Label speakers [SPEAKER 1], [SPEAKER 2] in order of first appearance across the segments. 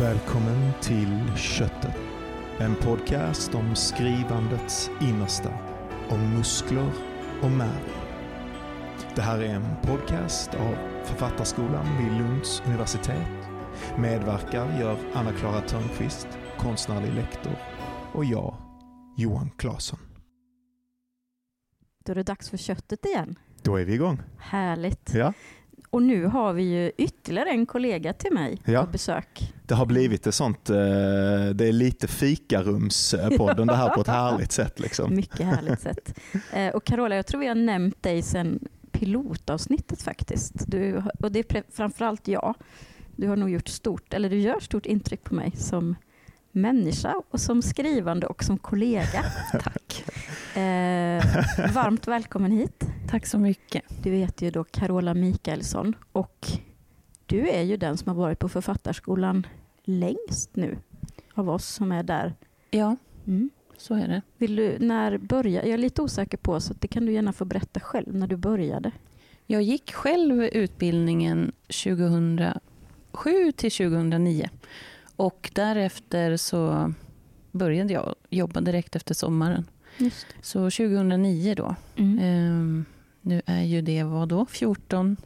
[SPEAKER 1] Välkommen till Köttet. En podcast om skrivandets innersta. Om muskler och märg. Det här är en podcast av Författarskolan vid Lunds universitet. Medverkar gör Anna-Klara Törnqvist, konstnärlig lektor, och jag, Johan Claesson.
[SPEAKER 2] Då är det dags för köttet igen.
[SPEAKER 1] Då är vi igång.
[SPEAKER 2] Härligt.
[SPEAKER 1] Ja,
[SPEAKER 2] Och nu har vi ju ytterligare en kollega till mig
[SPEAKER 1] Ja.
[SPEAKER 2] på besök.
[SPEAKER 1] det har blivit ett sånt, eh, det är lite fikarumspodden det här på ett härligt sätt liksom.
[SPEAKER 2] Mycket härligt sätt. Eh, och Carola, jag tror vi har nämnt dig sedan pilotavsnittet faktiskt. Du, och det är framförallt jag. Du har nog gjort stort, eller du gör stort intryck på mig som människa och som skrivande och som kollega.
[SPEAKER 3] Tack.
[SPEAKER 2] Eh, varmt välkommen hit.
[SPEAKER 3] Tack så mycket.
[SPEAKER 2] Du heter ju då Carola Mikaelsson och du är ju den som har varit på Författarskolan längst nu av oss som är där.
[SPEAKER 3] Ja,
[SPEAKER 2] Mm.
[SPEAKER 3] så är det.
[SPEAKER 2] Vill du, när började, jag är lite osäker på så det kan du gärna få berätta själv när du började.
[SPEAKER 3] Jag gick själv utbildningen 2007 till 2009 och därefter så började jag jobba direkt efter sommaren.
[SPEAKER 2] Just
[SPEAKER 3] Så 2009 då.
[SPEAKER 2] mm.
[SPEAKER 3] Ehm, nu är ju det vad då? 14,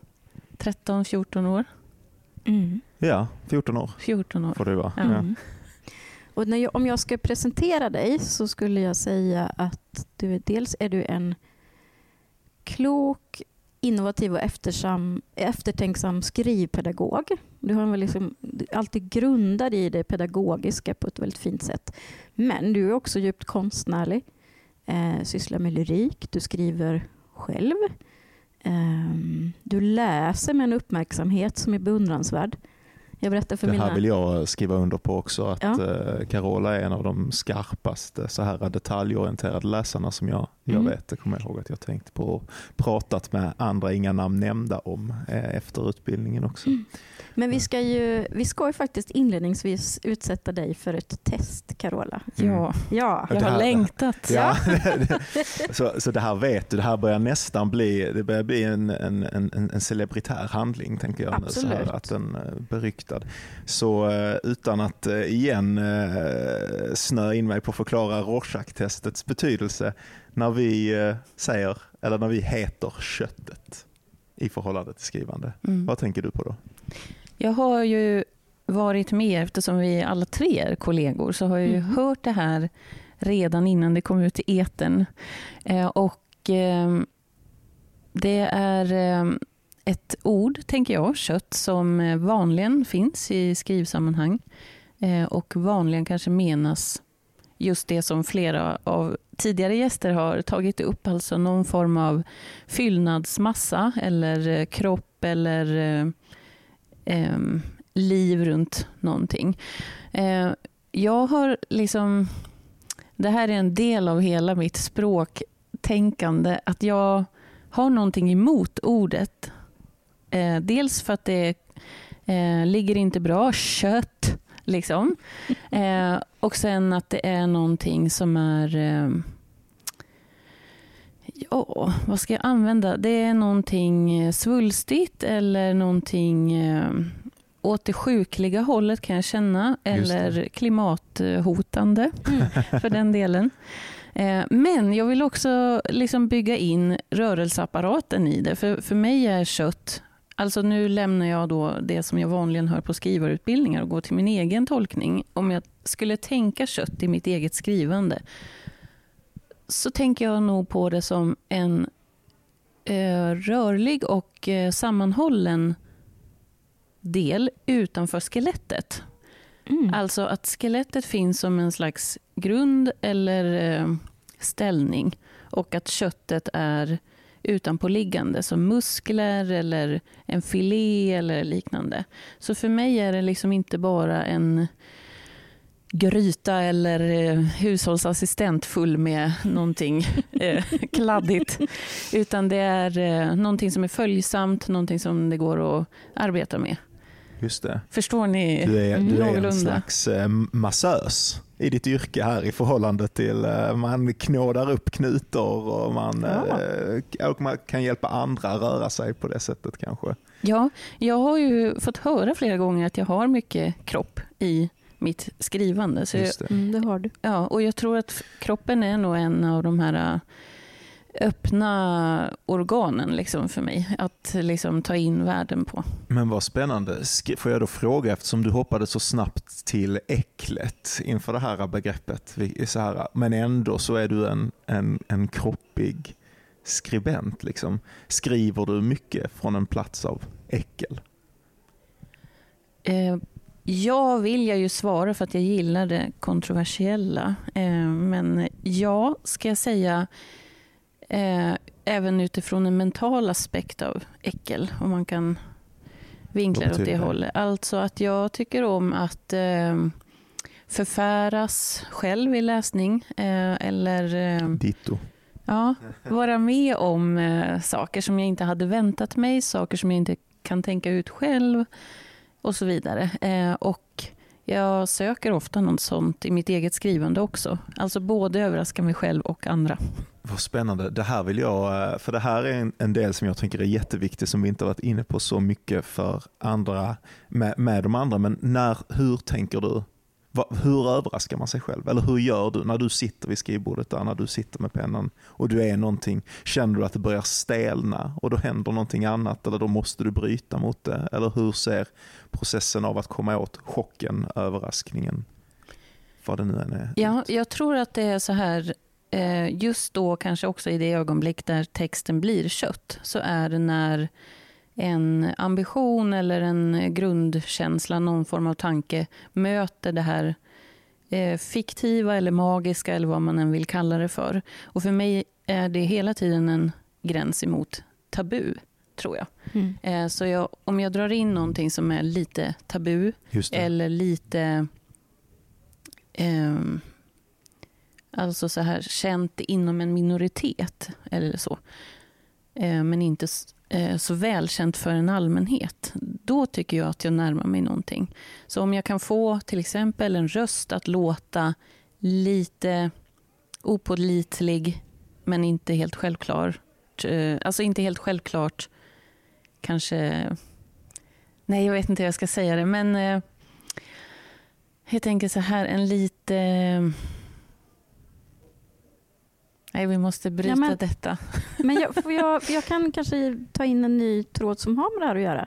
[SPEAKER 3] 13, 14 år?
[SPEAKER 2] Mm.
[SPEAKER 1] Ja, 14 år
[SPEAKER 3] 14 år.
[SPEAKER 1] får det vara.
[SPEAKER 3] Ja.
[SPEAKER 1] Ja.
[SPEAKER 2] Mm. Och när jag, om jag ska presentera dig så skulle jag säga att du, dels är du en klok, innovativ och eftersam, eftertänksam skrivpedagog. Du har väl liksom är alltid grundad i det pedagogiska på ett väldigt fint sätt. Men du är också djupt konstnärlig, eh, sysslar med lyrik, du skriver själv. Eh, du läser med en uppmärksamhet som är beundransvärd. Jag berättar för
[SPEAKER 1] Det
[SPEAKER 2] mina...
[SPEAKER 1] här vill jag skriva under på också, att
[SPEAKER 2] Ja.
[SPEAKER 1] eh, Carola är en av de skarpaste så här detaljorienterade läsarna som jag, jag
[SPEAKER 2] Mm.
[SPEAKER 1] vet. Det kommer jag ihåg att jag tänkt på och pratat med andra, inga namn nämnda om eh, efter utbildningen också.
[SPEAKER 2] Mm. Men vi ska, ju, vi ska ju faktiskt inledningsvis utsätta dig för ett test, Carola.
[SPEAKER 1] Mm.
[SPEAKER 3] Ja,
[SPEAKER 2] Ja.
[SPEAKER 3] jag
[SPEAKER 1] Det
[SPEAKER 3] har
[SPEAKER 1] här-
[SPEAKER 3] längtat.
[SPEAKER 1] Ja, så, så det här vet du, det här börjar nästan bli, det börjar bli en, en, en, en celebritär handling tänker jag nu. Så
[SPEAKER 2] Absolut.
[SPEAKER 1] här, att en eh, beryktad. Så eh, utan att eh, igen eh, snöa in mig på att förklara Rorschach-testets betydelse när vi säger, eller när vi heter köttet i förhållande till skrivande.
[SPEAKER 3] Mm.
[SPEAKER 1] Vad tänker du på då?
[SPEAKER 3] Jag har ju varit med, eftersom vi alla tre är kollegor, så har jag ju
[SPEAKER 2] Mhm.
[SPEAKER 3] hört det här redan innan det kom ut i eten. Eh, och ehm, det är ehm, ett ord, tänker jag, kött, som eh, vanligen finns i skrivsammanhang. Eh, och vanligen kanske menas just det som flera av tidigare gäster har tagit upp, alltså någon form av fyllnadsmassa eller eh, kropp eller eh, liv runt någonting. Eh, jag har liksom, det här är en del av hela mitt språktänkande, att jag har någonting emot ordet. Eh, dels för att det eh, ligger inte bra, kött, liksom. Eh, och sen att det är någonting som är eh, Ja, vad ska jag använda? Det är någonting eh, svulstigt eller någonting eh, åt det sjukliga hållet kan jag känna. Eller klimathotande
[SPEAKER 2] Mm.
[SPEAKER 3] för den delen. Men jag vill också liksom bygga in rörelseapparaten i det. För, för mig är kött, alltså nu lämnar jag då det som jag vanligen hör på skrivarutbildningar och går till min egen tolkning. Om jag skulle tänka kött i mitt eget skrivande så tänker jag nog på det som en eh, rörlig och eh, sammanhållen del utanför skelettet.
[SPEAKER 2] Mm.
[SPEAKER 3] Alltså att skelettet finns som en slags grund eller eh, ställning och att köttet är utanpåliggande som muskler eller en filé eller liknande. Så för mig är det liksom inte bara en gryta eller eh, hushållsassistent full med någonting eh, kladdigt. Utan det är eh, någonting som är följsamt, någonting som det går att arbeta med.
[SPEAKER 1] Just det.
[SPEAKER 3] Förstår ni?
[SPEAKER 1] Du är, du är en slags eh, massös i ditt yrke här i förhållande till eh, man knådar upp knutor och man,
[SPEAKER 2] Ja.
[SPEAKER 1] eh, och man kan hjälpa andra röra sig på det sättet kanske.
[SPEAKER 3] Ja, jag har ju fått höra flera gånger att jag har mycket kropp i mitt skrivande. Så jag,
[SPEAKER 1] Just det.
[SPEAKER 2] Mm, det har du.
[SPEAKER 3] ja, och jag tror att kroppen är nog en av de här äh, öppna organen liksom för mig att liksom ta in världen på.
[SPEAKER 1] Men vad spännande. Får jag då fråga, eftersom du hoppade så snabbt till äcklet inför det här begreppet, så här, men ändå så är du en, en, en kroppig skribent. Liksom. Skriver du mycket från en plats av äckel?
[SPEAKER 3] Eh, ja, vill jag ju svara för att jag gillar det kontroversiella. Eh, men ja, ska jag säga, eh, även utifrån en mental aspekt av äckel, om man kan vinkla det åt det? hållet. Alltså att jag tycker om att eh, förfäras själv i läsning eh, eller eh,
[SPEAKER 1] Ditto.
[SPEAKER 3] Ja, vara med om eh, saker som jag inte hade väntat mig, saker som jag inte kan tänka ut själv och så vidare. Eh, och jag söker ofta något sånt i mitt eget skrivande också. Alltså både överraska mig själv och andra.
[SPEAKER 1] Vad spännande. Det här vill jag, eh, för det här är en, en del som jag tänker är jätteviktig som vi inte varit inne på så mycket för andra, med, med de andra. Men när, hur tänker du? Hur överraskar man sig själv? Eller hur gör du när du sitter vid skrivbordet där, när du sitter med pennan och du är någonting, känner du att det börjar stelna och då händer någonting annat eller då måste du bryta mot det? Eller hur ser processen av att komma åt chocken, överraskningen, vad det nu än är?
[SPEAKER 3] Ja, jag tror att det är så här, eh, just då kanske också i det ögonblick där texten blir kött, så är det när en ambition eller en grundkänsla, någon form av tanke möter det här eh, fiktiva eller magiska eller vad man än vill kalla det för. Och för mig är det hela tiden en gräns emot tabu, tror jag.
[SPEAKER 2] Mm.
[SPEAKER 3] Eh, så jag, om jag drar in någonting som är lite tabu eller lite ehm, alltså så här känt inom en minoritet eller så. Eh, men inte eh, Eh, så välkänt för en allmänhet. Då tycker jag att jag närmar mig någonting. Så om jag kan få till exempel en röst att låta lite opålitlig men inte helt självklar. Eh, Alltså inte helt självklart kanske Nej, jag vet inte hur jag ska säga det, men eh, jag tänker så här, en lite... Nej, vi måste bryta
[SPEAKER 2] Ja, men-
[SPEAKER 3] detta.
[SPEAKER 2] Men jag, jag, jag kan kanske ta in en ny tråd som har med det här att göra.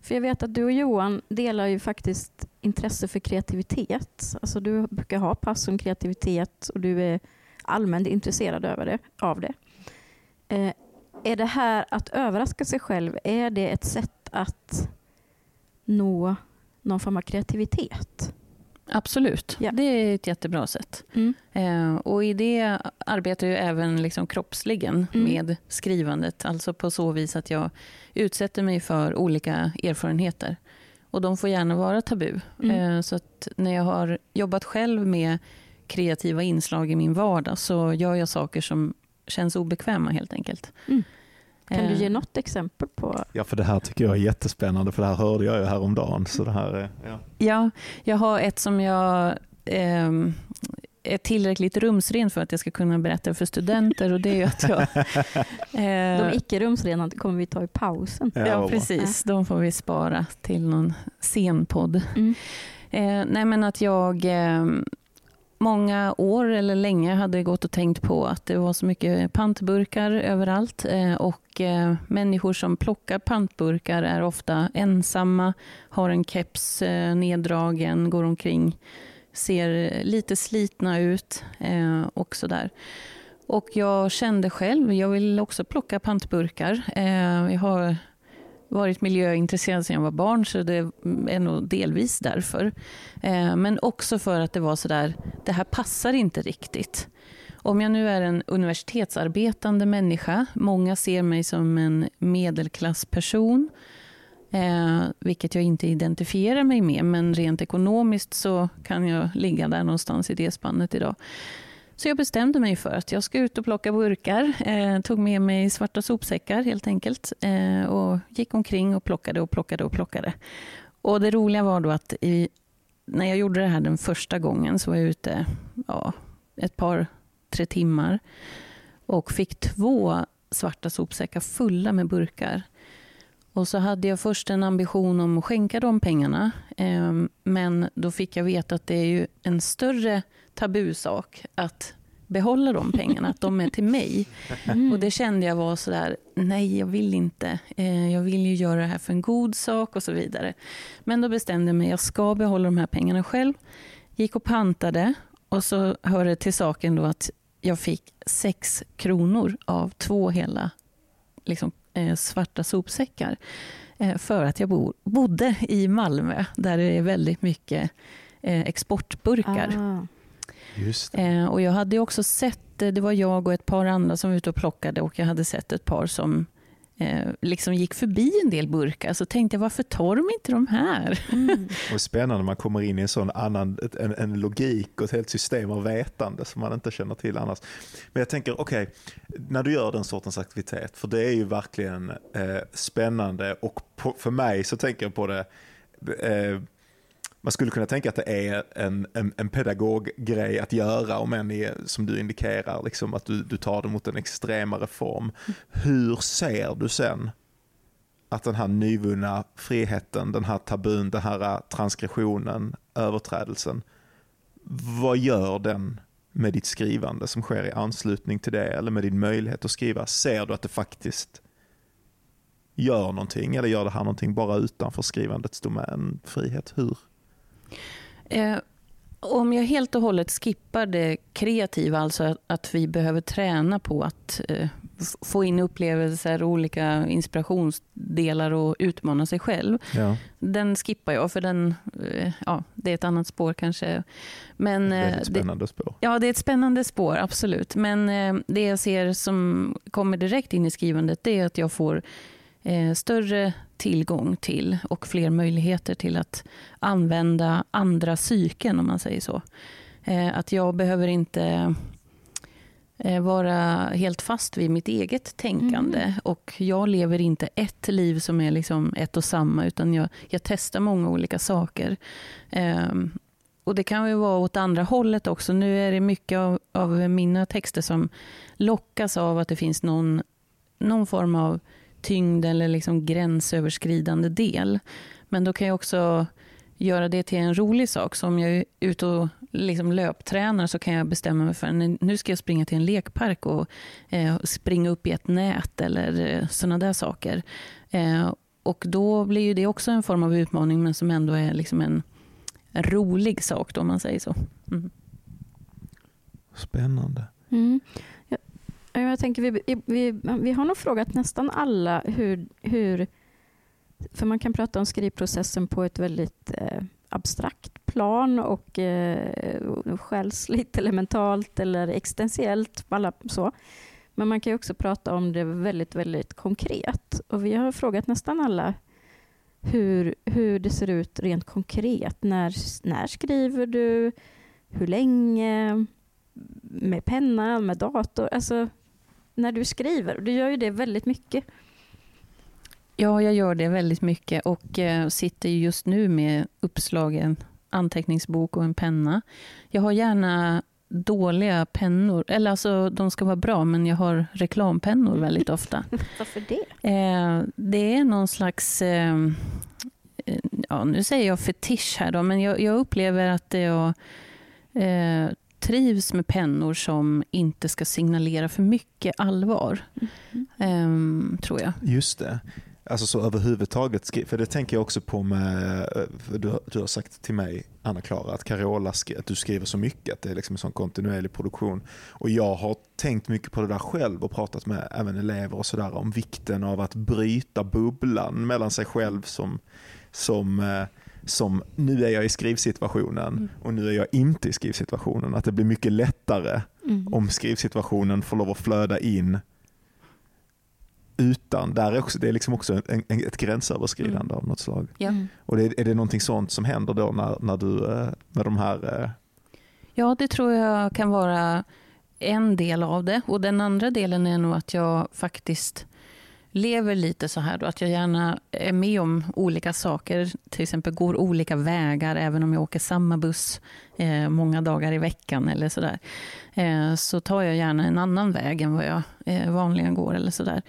[SPEAKER 2] För jag vet att du och Johan delar ju faktiskt intresse för kreativitet. Alltså du brukar ha pass som kreativitet och du är allmänt intresserad över det, av det. Eh, är det här att överraska sig själv, är det ett sätt att nå någon form av kreativitet?
[SPEAKER 3] Absolut,
[SPEAKER 2] Ja.
[SPEAKER 3] det är ett jättebra sätt.
[SPEAKER 2] Mm.
[SPEAKER 3] Eh, och i det arbetar jag även liksom kroppsligen
[SPEAKER 2] Mm.
[SPEAKER 3] med skrivandet. Alltså på så vis att jag utsätter mig för olika erfarenheter. Och de får gärna vara tabu.
[SPEAKER 2] Mm.
[SPEAKER 3] Eh, så när jag har jobbat själv med kreativa inslag i min vardag så gör jag saker som känns obekväma helt enkelt.
[SPEAKER 2] Kan du
[SPEAKER 3] Eh,
[SPEAKER 2] ge något exempel på?
[SPEAKER 1] Ja, för det här tycker jag är jättespännande, för det här hörde jag ju häromdagen. Så det här är, ja.
[SPEAKER 3] Ja, jag har ett som jag ehm, är tillräckligt rumsren för att jag ska kunna berätta för studenter och det är ju att jag... eh,
[SPEAKER 2] De icke rumsrena kommer vi ta i pausen.
[SPEAKER 3] ja,
[SPEAKER 1] bra.
[SPEAKER 3] precis. De får vi spara till någon scenpodd.
[SPEAKER 2] Mm.
[SPEAKER 3] Eh, nej, men att jag eh, många år eller länge hade gått och tänkt på att det var så mycket pantburkar överallt eh, och eh, människor som plockar pantburkar är ofta ensamma, har en keps eh, neddragen, går omkring, ser lite slitna ut och sådär. Och jag kände själv, jag vill också plocka pantburkar. Jag har varit miljöintresserad sedan jag var barn, så det är nog delvis därför. Eh, men också för att det var sådär, det här passar inte riktigt. Om jag nu är en universitetsarbetande människa, många ser mig som en medelklassperson, eh, vilket jag inte identifierar mig med, men rent ekonomiskt så kan jag ligga där någonstans i det spannet idag. Så jag bestämde mig för att jag ska ut och plocka burkar. Eh, tog med mig svarta sopsäckar helt enkelt. Eh, och gick omkring och plockade och plockade och plockade. Och det roliga var då att i, när jag gjorde det här den första gången så var jag ute ja, ett par, tre timmar. Och fick två svarta sopsäckar fulla med burkar. Och så hade jag först en ambition om att skänka de pengarna. Eh, men då fick jag veta att det är ju en större tabusak att behålla de pengarna, att de är till mig.
[SPEAKER 2] Mm.
[SPEAKER 3] Och det kände jag var sådär, nej jag vill inte. Eh, jag vill ju göra det här för en god sak och så vidare. Men då bestämde jag mig, jag ska behålla de här pengarna själv. Gick och pantade och så hör det till saken då att jag fick sex kronor av två hela liksom, eh, svarta sopsäckar. Eh, för att jag bo, bodde i Malmö där det är väldigt mycket exportburkar.
[SPEAKER 2] Ah.
[SPEAKER 1] Just det.
[SPEAKER 3] Eh, och jag hade ju också sett, eh, det var jag och ett par andra som var ute och plockade och jag hade sett ett par som eh, liksom gick förbi en del burkar. Så tänkte jag, varför tar de inte de här?
[SPEAKER 2] Mm.
[SPEAKER 1] Och spännande, man kommer in i en sån annan en, en logik och ett helt system av vetande som man inte känner till annars. Men jag tänker, okej, när du gör den sortens aktivitet, för det är ju verkligen eh, spännande och på, för mig så tänker jag på det, eh, man skulle kunna tänka att det är en, en, en pedagoggrej att göra, om än i, som du indikerar, liksom att du, du tar det mot en extremare form. Hur ser du sen att den här nyvunna friheten, den här tabun, den här transgressionen, överträdelsen, vad gör den med ditt skrivande som sker i anslutning till det eller med din möjlighet att skriva? Ser du att det faktiskt gör någonting eller gör det här någonting bara utanför skrivandets domän? Frihet, hur?
[SPEAKER 3] Eh, om jag helt och hållet skippar det kreativa, alltså att, att vi behöver träna på att eh, få in upplevelser, olika inspirationsdelar och utmana sig själv.
[SPEAKER 1] Ja,
[SPEAKER 3] Den skippar jag, för den, eh, ja, det är ett annat spår kanske. Men, eh,
[SPEAKER 1] väldigt
[SPEAKER 3] det,
[SPEAKER 1] spännande spår.
[SPEAKER 3] Ja, det är ett spännande spår, absolut. Men eh, det jag ser som kommer direkt in i skrivandet, det är att jag får eh, större tillgång till och fler möjligheter till att använda andra psyken, om man säger så. Eh, att jag behöver inte eh, vara helt fast vid mitt eget tänkande.
[SPEAKER 2] Mm.
[SPEAKER 3] Och jag lever inte ett liv som är liksom ett och samma, utan jag, jag testar många olika saker. Ehm, och Det kan ju vara åt andra hållet också. Nu är det mycket av, av mina texter som lockas av att det finns någon, någon form av tyngd eller liksom gränsöverskridande del. Men då kan jag också göra det till en rolig sak. Så om jag är ute och liksom löptränar så kan jag bestämma mig för att nu ska jag springa till en lekpark och eh, springa upp i ett nät eller eh, sådana där saker. Eh, och då blir ju det också en form av utmaning men som ändå är liksom en, en rolig sak då, om man säger så. Mm.
[SPEAKER 1] Spännande.
[SPEAKER 2] Mm. Jag, jag tänker, vi, vi, vi har nog frågat nästan alla hur, hur... För man kan prata om skrivprocessen på ett väldigt eh, abstrakt plan och eh, själsligt eller mentalt eller existentiellt. Alla, så. Men man kan ju också prata om det väldigt, väldigt konkret. Och vi har frågat nästan alla hur, hur det ser ut rent konkret. När, när skriver du? Hur länge? Med penna, med dator? Alltså, när du skriver. Du gör ju det väldigt mycket.
[SPEAKER 3] Ja, jag gör det väldigt mycket och eh, sitter ju just nu med uppslagen anteckningsbok och en penna. Jag har gärna dåliga pennor, eller alltså de ska vara bra, men jag har reklampennor väldigt ofta.
[SPEAKER 2] Varför det?
[SPEAKER 3] Eh, det är någon slags, eh, eh, ja nu säger jag fetisch här då, men jag, jag upplever att jag eh, trivs med pennor som inte ska signalera för mycket allvar,
[SPEAKER 2] Mm.
[SPEAKER 3] eh, tror jag.
[SPEAKER 1] Just det. Alltså så överhuvudtaget, för det tänker jag också på med, eh, du, du har sagt till mig, Anna-Klara, att Carola, att du skriver så mycket, att det är liksom en sån kontinuerlig produktion. Och jag har tänkt mycket på det där själv och pratat med även elever och sådär om vikten av att bryta bubblan mellan sig själv som, som, eh, som nu är jag i skrivsituationen
[SPEAKER 3] Mm.
[SPEAKER 1] och nu är jag inte i skrivsituationen. Att det blir mycket lättare
[SPEAKER 2] Mm.
[SPEAKER 1] om skrivsituationen får lov att flöda in utan, där är också, det är liksom också en, en, ett gränsöverskridande av något slag.
[SPEAKER 3] Ja.
[SPEAKER 2] Mm.
[SPEAKER 1] Och det, är det någonting sånt som händer då när, när du, eh, med de här, eh,
[SPEAKER 3] Ja, det tror jag kan vara en del av det. Och den andra delen är nog att jag faktiskt lever lite så här då, att jag gärna är med om olika saker. Till exempel går olika vägar, även om jag åker samma buss eh, många dagar i veckan eller sådär. Eh, så tar jag gärna en annan väg än vad jag eh, vanligen går eller sådär.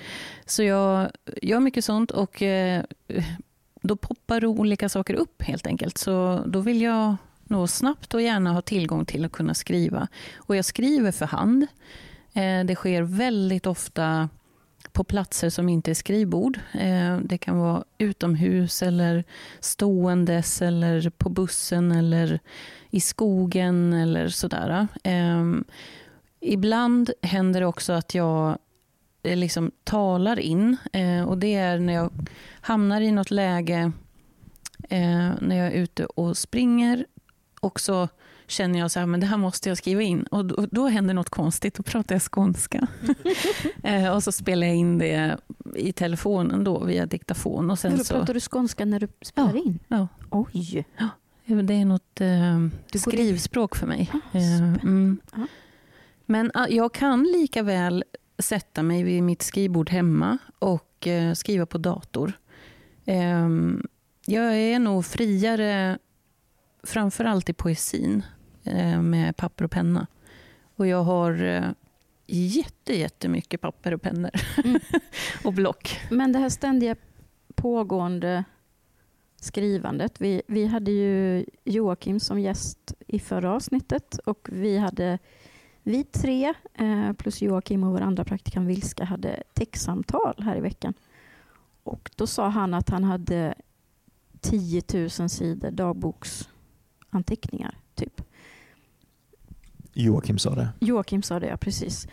[SPEAKER 3] Så jag gör mycket sånt och eh, då poppar olika saker upp helt enkelt. Så då vill jag nå snabbt och gärna ha tillgång till att kunna skriva. Och jag skriver för hand. Eh, det sker väldigt ofta på platser som inte är skrivbord. Eh, det kan vara utomhus eller ståendes eller på bussen eller i skogen eller sådär. Ehm, ibland händer det också att jag eh, liksom talar in eh, och det är när jag hamnar i något läge när jag är ute och springer och så känner jag så här, men det här måste jag skriva in. Och då, då händer något konstigt, då pratar jag skånska. eh, och så spelar jag in det i telefonen då, via diktafon. Och sen
[SPEAKER 2] Hur
[SPEAKER 3] så...
[SPEAKER 2] pratar du skånska när du spelar
[SPEAKER 3] ja,
[SPEAKER 2] in?
[SPEAKER 3] Ja.
[SPEAKER 2] Oj!
[SPEAKER 3] Ja, det är något eh, skrivspråk för mig.
[SPEAKER 2] Ah,
[SPEAKER 3] eh, mm.
[SPEAKER 2] ah.
[SPEAKER 3] Men ah, jag kan lika väl sätta mig vid mitt skrivbord hemma och eh, skriva på dator. Ehm, jag är nog friare framförallt i poesin med papper och penna. Och jag har eh, jätte, jättemycket papper och pennor mm. och block.
[SPEAKER 2] Men det här ständiga pågående skrivandet. Vi, vi hade ju Joakim som gäst i förra avsnittet och vi hade vi tre eh, plus Joakim och vår andra praktikant Vilska hade textsamtal här i veckan. Och då sa han att han hade 10 000 sidor dagboks anteckningar. Typ.
[SPEAKER 1] Joakim sa det.
[SPEAKER 2] Joakim sa det, ja precis.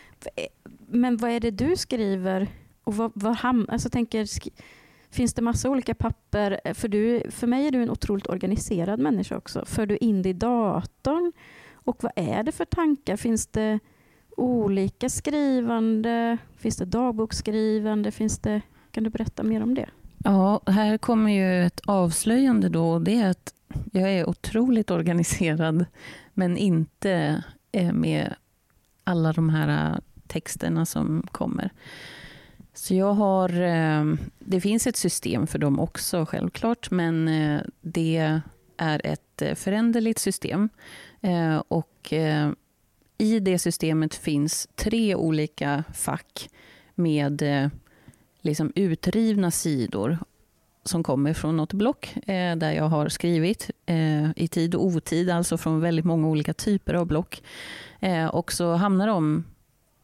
[SPEAKER 2] Men vad är det du skriver? Och vad, vad ham alltså, tänker, finns det massa olika papper? För, du, för mig är du en otroligt organiserad människa också. För du in det i datorn? Och vad är det för tankar? Finns det olika skrivande? Finns det dagboksskrivande? Finns det, kan du berätta mer om det?
[SPEAKER 3] Ja, här kommer ju ett avslöjande då. Det är att jag är otroligt organiserad, men inte Eh, med alla de här eh, texterna som kommer. Så jag har, eh, det finns ett system för dem också självklart, men det är ett föränderligt system. Och i det systemet finns tre olika fack med liksom utrivna sidor som kommer från något block eh, där jag har skrivit eh, i tid och otid, alltså från väldigt många olika typer av block. Eh, och så hamnar de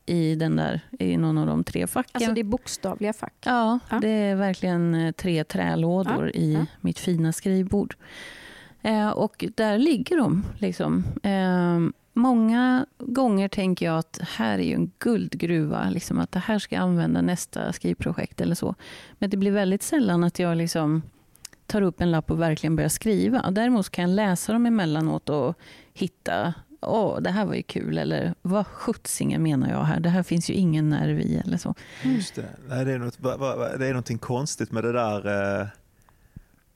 [SPEAKER 3] i, den där, i någon av de tre facken.
[SPEAKER 2] Alltså det är bokstavliga fack?
[SPEAKER 3] Ja, ja. det är verkligen eh, tre trälådor ja. i ja. mitt fina skrivbord. Eh, och där ligger de. Liksom. Många gånger tänker jag att här är ju en guldgruva, liksom att det här ska jag använda nästa skrivprojekt eller så. Men det blir väldigt sällan att jag liksom tar upp en lapp och verkligen börjar skriva. Däremot kan jag läsa dem emellanåt och hitta Åh, det här var ju kul, eller vad sjuttsingen menar jag här? Det här finns ju ingen nerv i, eller så.
[SPEAKER 1] Just det. det, är något, det är någonting konstigt med det där eh,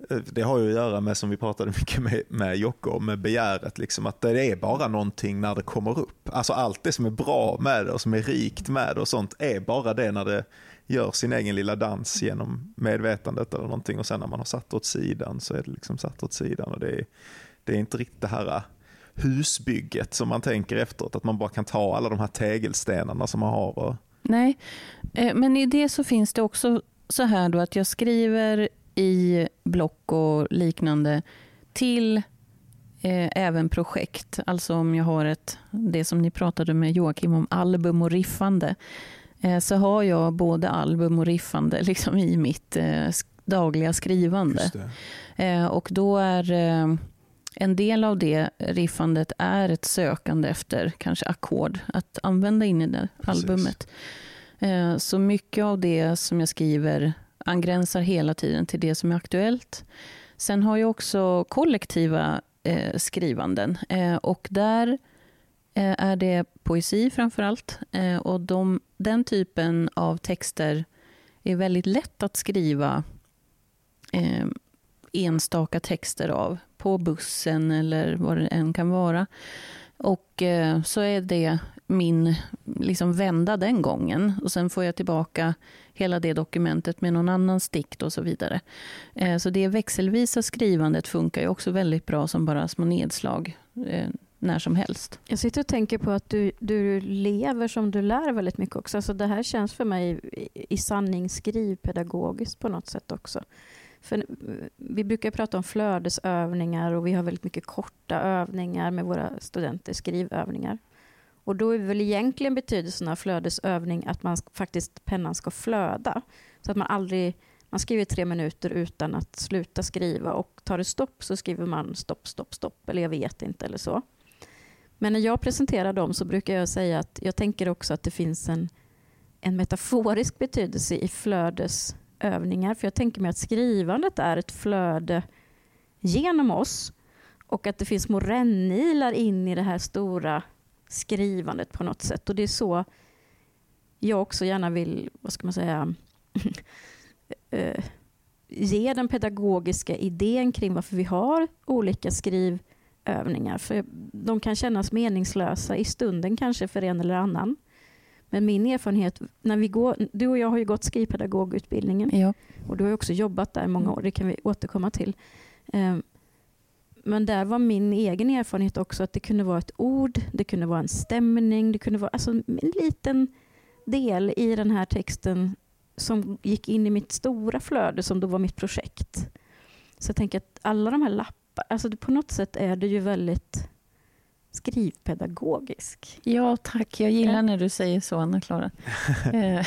[SPEAKER 1] det har ju att göra med, som vi pratade mycket med, med Jocke om, med begäret. Liksom, att det är bara någonting när det kommer upp. Alltså allt det som är bra med det och som är rikt med det och sånt är bara det när det gör sin egen lilla dans genom medvetandet eller någonting och sen när man har satt åt sidan så är det liksom satt åt sidan. och Det är, det är inte riktigt det här husbygget som man tänker efteråt, att man bara kan ta alla de här tegelstenarna som man har. Och...
[SPEAKER 3] Nej, eh, men i det så finns det också så här då att jag skriver i block och liknande till eh, även projekt. Alltså om jag har ett, det som ni pratade med Joakim om, album och riffande. Eh, så har jag både album och riffande liksom i mitt eh, dagliga skrivande. Eh, och då är eh, en del av det riffandet är ett sökande efter kanske ackord att använda in i det Precis. albumet. Eh, så mycket av det som jag skriver angränsar hela tiden till det som är aktuellt. Sen har jag också kollektiva eh, skrivanden eh, och där eh, är det poesi framför allt. Eh, och de, den typen av texter är väldigt lätt att skriva eh, enstaka texter av på bussen eller vad det än kan vara. Och eh, så är det min liksom vända den gången. Och Sen får jag tillbaka hela det dokumentet med någon annan dikt och så vidare. Eh, så det växelvisa skrivandet funkar ju också väldigt bra som bara små nedslag eh, när som helst.
[SPEAKER 2] Jag sitter och tänker på att du, du lever som du lär väldigt mycket också. Alltså det här känns för mig i, i sanning skrivpedagogiskt på något sätt också. För vi brukar prata om flödesövningar och vi har väldigt mycket korta övningar med våra studenter, skrivövningar. Och då är väl egentligen betydelsen av flödesövning att man faktiskt pennan ska flöda. Så att man aldrig man skriver tre minuter utan att sluta skriva och tar det stopp så skriver man stopp, stopp, stopp eller jag vet inte eller så. Men när jag presenterar dem så brukar jag säga att jag tänker också att det finns en, en metaforisk betydelse i flödesövningar. För jag tänker mig att skrivandet är ett flöde genom oss och att det finns små rännilar in i det här stora skrivandet på något sätt. Och det är så jag också gärna vill, vad ska man säga, eh, ge den pedagogiska idén kring varför vi har olika skrivövningar. För de kan kännas meningslösa i stunden kanske för en eller annan. Men min erfarenhet, när vi går, du och jag har ju gått skrivpedagogutbildningen
[SPEAKER 3] ja.
[SPEAKER 2] och du har också jobbat där i många år, det kan vi återkomma till. Men där var min egen erfarenhet också att det kunde vara ett ord, det kunde vara en stämning, det kunde vara alltså en liten del i den här texten som gick in i mitt stora flöde som då var mitt projekt. Så jag tänker att alla de här lapparna, alltså på något sätt är det ju väldigt skrivpedagogisk.
[SPEAKER 3] Ja, tack. Jag gillar när du säger så, Anna-Klara. eh,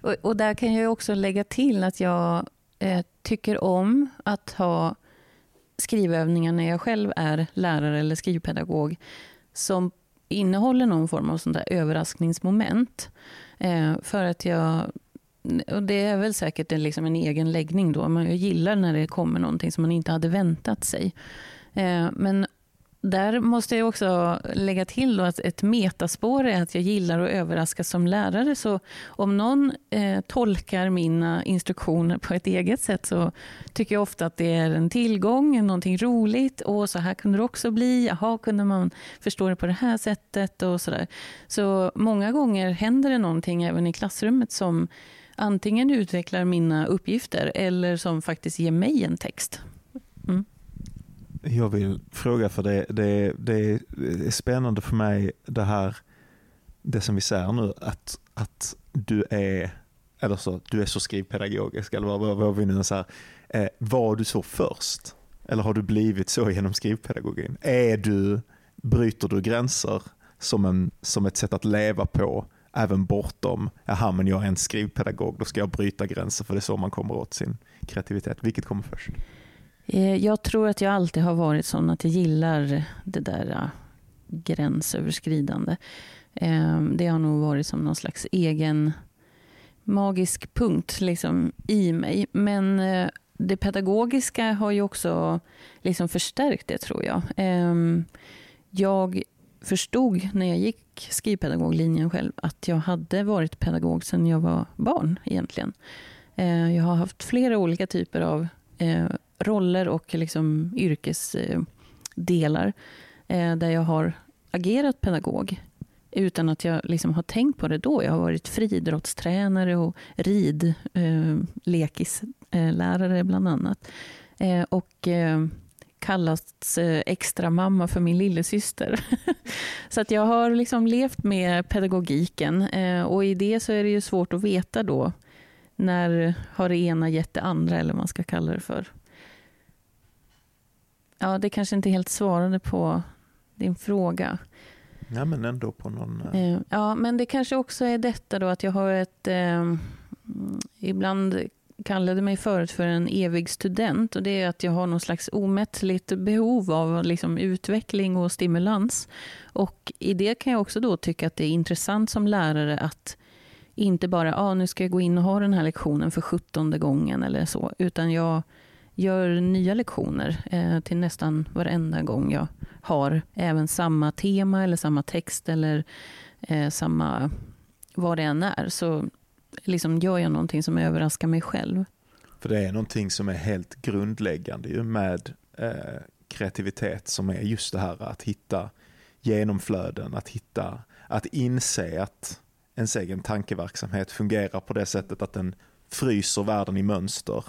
[SPEAKER 3] och, och, där kan jag också lägga till att jag eh, tycker om att ha skrivövningar när jag själv är lärare eller skrivpedagog som innehåller någon form av sånt där överraskningsmoment. Eh, för att jag och det är väl säkert en, liksom en egen läggning då. Man gillar när det kommer någonting som man inte hade väntat sig. Eh, men där måste jag också lägga till att ett metaspår är att jag gillar att överraska som lärare. Så om någon eh, tolkar mina instruktioner på ett eget sätt så tycker jag ofta att det är en tillgång, någonting roligt. Och så här kunde det också bli. Jaha, kunde man förstå det på det här sättet? och Så, där. så många gånger händer det någonting även i klassrummet som antingen utvecklar mina uppgifter eller som faktiskt ger mig en text. Mm.
[SPEAKER 1] Jag vill fråga, för det, det, det är spännande för mig det här, det som vi säger nu, att, att du är eller så, du är så skrivpedagogisk, eller vad, vad vi nu säger. Eh, var du så först? Eller har du blivit så genom skrivpedagogin? Är du, bryter du gränser som, en, som ett sätt att leva på, även bortom, jaha men jag är en skrivpedagog, då ska jag bryta gränser för det är så man kommer åt sin kreativitet. Vilket kommer först?
[SPEAKER 3] Eh, jag tror att jag alltid har varit sån att jag gillar det där eh, gränsöverskridande. Eh, det har nog varit som någon slags egen magisk punkt liksom, i mig. Men det pedagogiska har ju också liksom förstärkt det, tror jag. Ehm, jag förstod när jag gick skrivpedagoglinjen själv att jag hade varit pedagog sedan jag var barn egentligen. Jag har haft flera olika typer av roller och liksom yrkesdelar eh, där jag har agerat pedagog utan att jag liksom har tänkt på det då. Jag har varit friidrottstränare och ridlekislärare eh, bland annat. Eh, och eh, kallats eh, extra mamma för min lillasyster. så att jag har liksom levt med pedagogiken eh, och i det så är det ju svårt att veta då när har det ena gett det andra eller vad man ska kalla det för. Ja, det kanske inte helt svarade på din fråga.
[SPEAKER 1] Ja, men ändå på någon... Uh...
[SPEAKER 3] Ja, men det kanske också är detta då att jag har ett... Eh, ibland kallade mig förut för en evig student och det är att jag har någon slags omättligt behov av liksom utveckling och stimulans. Och i det kan jag också då tycka att det är intressant som lärare att inte bara, ah, nu ska jag gå in och ha den här lektionen för sjuttonde gången eller så, utan jag gör nya lektioner eh, till nästan varenda gång jag har även samma tema eller samma text eller eh, samma vad det än är. Så liksom gör jag någonting som överraskar mig själv.
[SPEAKER 1] För det är någonting som är helt grundläggande ju med eh, kreativitet som är just det här att hitta genomflöden, att hitta, att inse att ens egen tankeverksamhet fungerar på det sättet att den fryser världen i mönster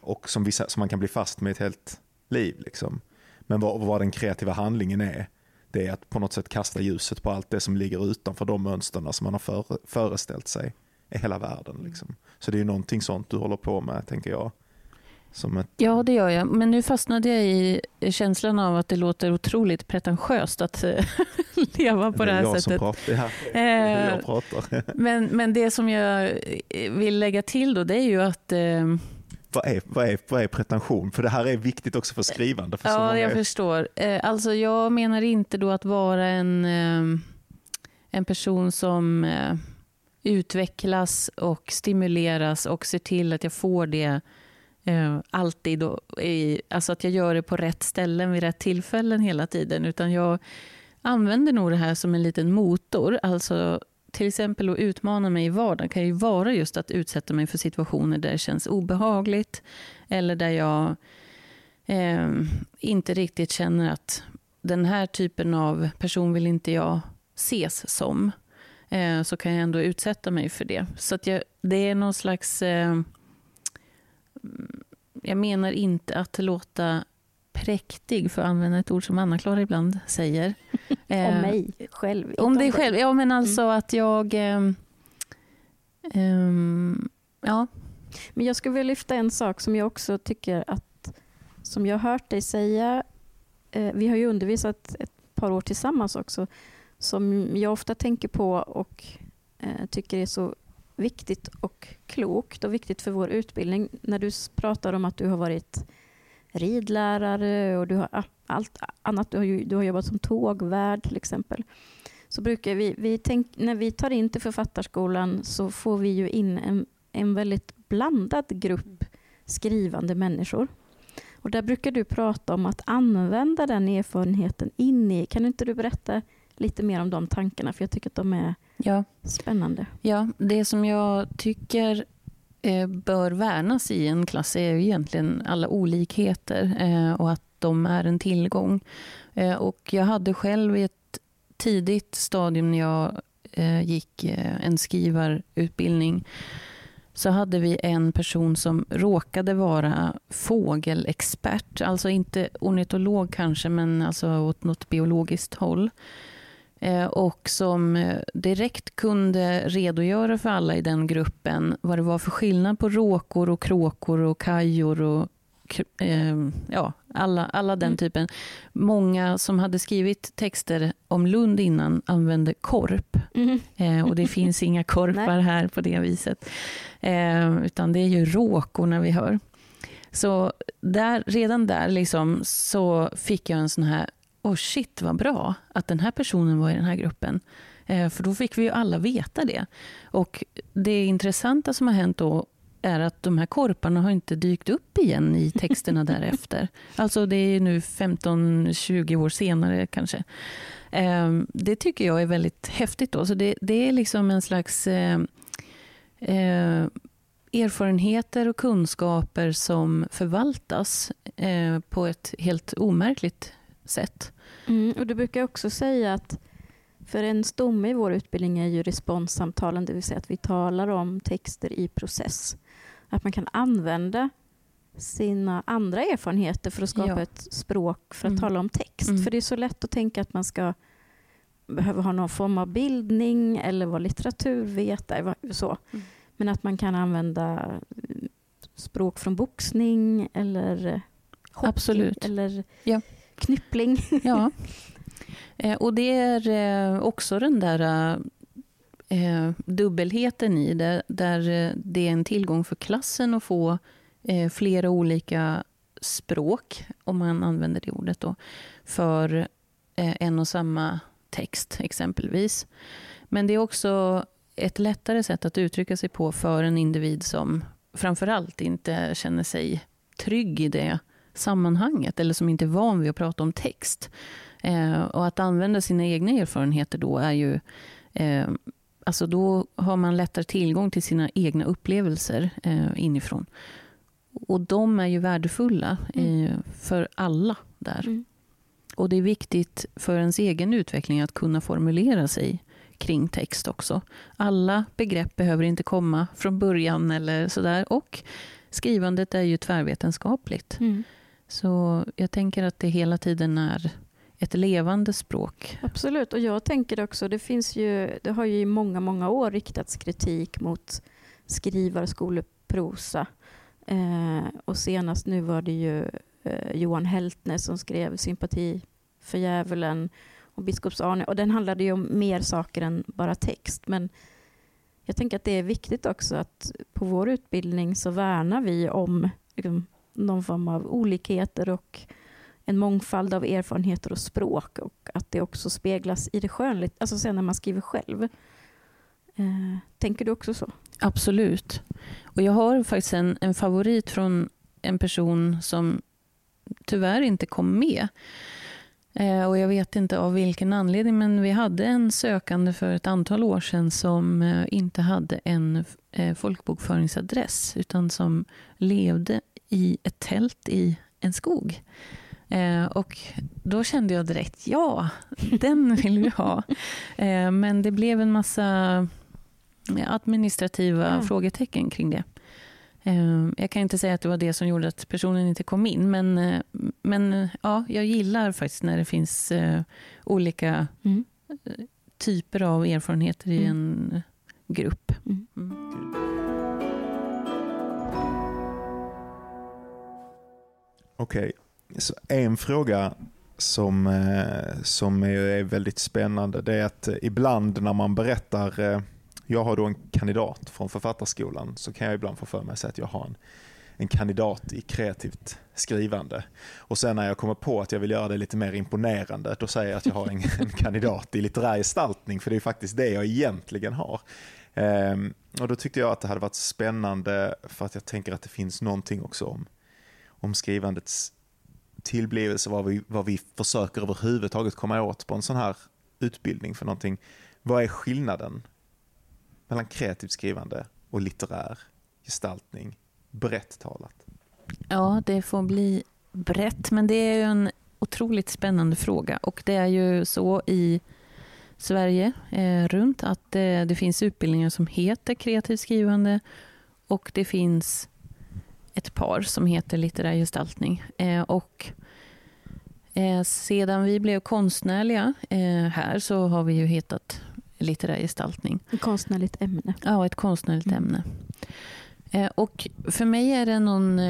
[SPEAKER 1] och som, vissa, som man kan bli fast med ett helt liv. Liksom. Men vad, vad den kreativa handlingen är, det är att på något sätt kasta ljuset på allt det som ligger utanför de mönsterna som man har för, föreställt sig i hela världen. Liksom. Så det är ju någonting sånt du håller på med, tänker jag. Ett...
[SPEAKER 3] Ja, det gör jag. Men nu fastnade jag i känslan av att det låter otroligt pretentiöst att eh, leva på det, här
[SPEAKER 1] jag
[SPEAKER 3] sättet.
[SPEAKER 1] Pratar, ja. det är jag pratar.
[SPEAKER 3] men, men det som jag vill lägga till då, det är ju att eh,
[SPEAKER 1] vad är, vad, är, vad är pretension? För det här är viktigt också för skrivande. För
[SPEAKER 3] ja, jag är... förstår. Eh, alltså jag menar inte då att vara en, en person som utvecklas och stimuleras och ser till att jag får det eh, alltid. I, alltså att jag gör det på rätt ställen vid rätt tillfällen hela tiden. Utan jag använder nog det här som en liten motor. Alltså till exempel att utmana mig i vardagen kan ju vara just att utsätta mig för situationer där det känns obehagligt. Eller där jag eh, inte riktigt känner att den här typen av person vill inte jag ses som. Eh, så kan jag ändå utsätta mig för det. Så att jag, det är någon slags... Eh, jag menar inte att låta präktig, för att använda ett ord som Anna-Klara ibland säger.
[SPEAKER 2] om eh, mig själv.
[SPEAKER 3] Om dig själv, ja men alltså mm. att jag... Um, ja.
[SPEAKER 2] Men jag skulle vilja lyfta en sak som jag också tycker att, som jag har hört dig säga, eh, vi har ju undervisat ett par år tillsammans också, som jag ofta tänker på och eh, tycker är så viktigt och klokt och viktigt för vår utbildning. När du pratar om att du har varit ridlärare och du har allt annat. Du har, du har jobbat som tågvärd till exempel. Så brukar vi, vi tänk, när vi tar in till Författarskolan så får vi ju in en, en väldigt blandad grupp skrivande människor. Och där brukar du prata om att använda den erfarenheten in i, kan inte du berätta lite mer om de tankarna? För jag tycker att de är ja. spännande.
[SPEAKER 3] Ja, det som jag tycker Eh, bör värnas i en klass är egentligen alla olikheter eh, och att de är en tillgång. Eh, och jag hade själv i ett tidigt stadium när jag gick en skrivarutbildning så hade vi en person som råkade vara fågelexpert. Alltså inte ornitolog kanske, men alltså åt något biologiskt håll. Eh, och som eh, direkt kunde redogöra för alla i den gruppen vad det var för skillnad på råkor och kråkor och kajor och eh, ja, alla, alla den mm. typen. Många som hade skrivit texter om Lund innan använde korp. Mm. och det finns inga korpar här på det viset. utan det är ju råkorna vi hör. Så där, redan där liksom, så fick jag en sån här oh shit vad bra att den här personen var i den här gruppen. Eh, för då fick vi ju alla veta det. Och det intressanta som har hänt då är att de här korparna har inte dykt upp igen i texterna därefter. Alltså det är nu 15-20 år senare kanske. Eh, det tycker jag är väldigt häftigt. Då. Så det, det är liksom en slags eh, eh, erfarenheter och kunskaper som förvaltas eh, på ett helt omärkligt sätt.
[SPEAKER 2] Mm, och du brukar också säga att för en stomme i vår utbildning är ju responssamtalen, det vill säga att vi talar om texter i process. Att man kan använda sina andra erfarenheter för att skapa ja. ett språk för att mm. tala om text. Mm. För det är så lätt att tänka att man ska behöva ha någon form av bildning eller vara litteraturvetare. Så. Mm. Men att man kan använda språk från boxning eller hockey.
[SPEAKER 3] Absolut.
[SPEAKER 2] Eller ja knyppling.
[SPEAKER 3] Ja. Eh, och det är eh, också den där eh, dubbelheten i det, där det är en tillgång för klassen att få flera olika språk, om man använder det ordet, då, för en och samma text exempelvis. Men det är också ett lättare sätt att uttrycka sig på för en individ som framförallt inte känner sig trygg i det sammanhanget eller som inte är van vid att prata om text. Eh, och att använda sina egna erfarenheter då är ju eh, Alltså då har man lättare tillgång till sina egna upplevelser eh, inifrån. Och de är ju värdefulla mm. för alla där. Mm. Och det är viktigt för ens egen utveckling att kunna formulera sig kring text också. Alla begrepp behöver inte komma från början eller sådär. Och skrivandet är ju tvärvetenskapligt.
[SPEAKER 2] Mm.
[SPEAKER 3] Så jag tänker att det hela tiden är ett levande språk.
[SPEAKER 2] Absolut, och jag tänker också, det finns ju, det har ju i många, många år riktats kritik mot skrivarskoleprosa. Eh, och senast nu var det ju eh, Johan Heltner som skrev Sympati för djävulen och Biskops-Arne. Och den handlade ju om mer saker än bara text. Men jag tänker att det är viktigt också att på vår utbildning så värnar vi om liksom, någon form av olikheter och en mångfald av erfarenheter och språk och att det också speglas i det skönligt, alltså sen när man skriver själv. Eh, tänker du också så?
[SPEAKER 3] Absolut. Och jag har faktiskt en, en favorit från en person som tyvärr inte kom med. Eh, och jag vet inte av vilken anledning, men vi hade en sökande för ett antal år sedan som eh, inte hade en eh, folkbokföringsadress, utan som levde i ett tält i en skog. Eh, och då kände jag direkt, ja, den vill vi ha. Eh, men det blev en massa administrativa
[SPEAKER 2] Ja.
[SPEAKER 3] frågetecken kring det. Eh, Jag kan inte säga att det var det som gjorde att personen inte kom in, men, eh, men eh, ja, jag gillar faktiskt när det finns eh, olika
[SPEAKER 2] Mm.
[SPEAKER 3] typer av erfarenheter i
[SPEAKER 2] Mm.
[SPEAKER 3] en grupp.
[SPEAKER 2] Mm.
[SPEAKER 3] Mm.
[SPEAKER 1] Okej, så en fråga som, eh, som är, väldigt spännande det är att eh, ibland när man berättar, eh, jag har då en kandidat från Författarskolan, så kan jag ibland få för mig att säga att jag har en, en kandidat i kreativt skrivande. Och sen när jag kommer på att jag vill göra det lite mer imponerande, då säger jag att jag har en, en kandidat i litterär gestaltning, för det är faktiskt det jag egentligen har. Ehm, och då tyckte jag att det hade varit spännande, för att jag tänker att det finns någonting också om om skrivandets tillblivelse, vad vi, vad vi försöker överhuvudtaget komma åt på en sån här utbildning för någonting. Vad är skillnaden mellan kreativt skrivande och litterär gestaltning, brett talat?
[SPEAKER 3] Ja, det får bli brett, men det är ju en otroligt spännande fråga. Och det är ju så i Sverige eh, runt att eh, det finns utbildningar som heter kreativt skrivande och det finns ett par som heter litterär gestaltning. Eh, och eh, sedan vi blev konstnärliga eh, här så har vi ju hetat litterär gestaltning.
[SPEAKER 2] Ett konstnärligt ämne.
[SPEAKER 3] Ja, ett konstnärligt
[SPEAKER 2] Mm.
[SPEAKER 3] ämne. Och för mig är det någon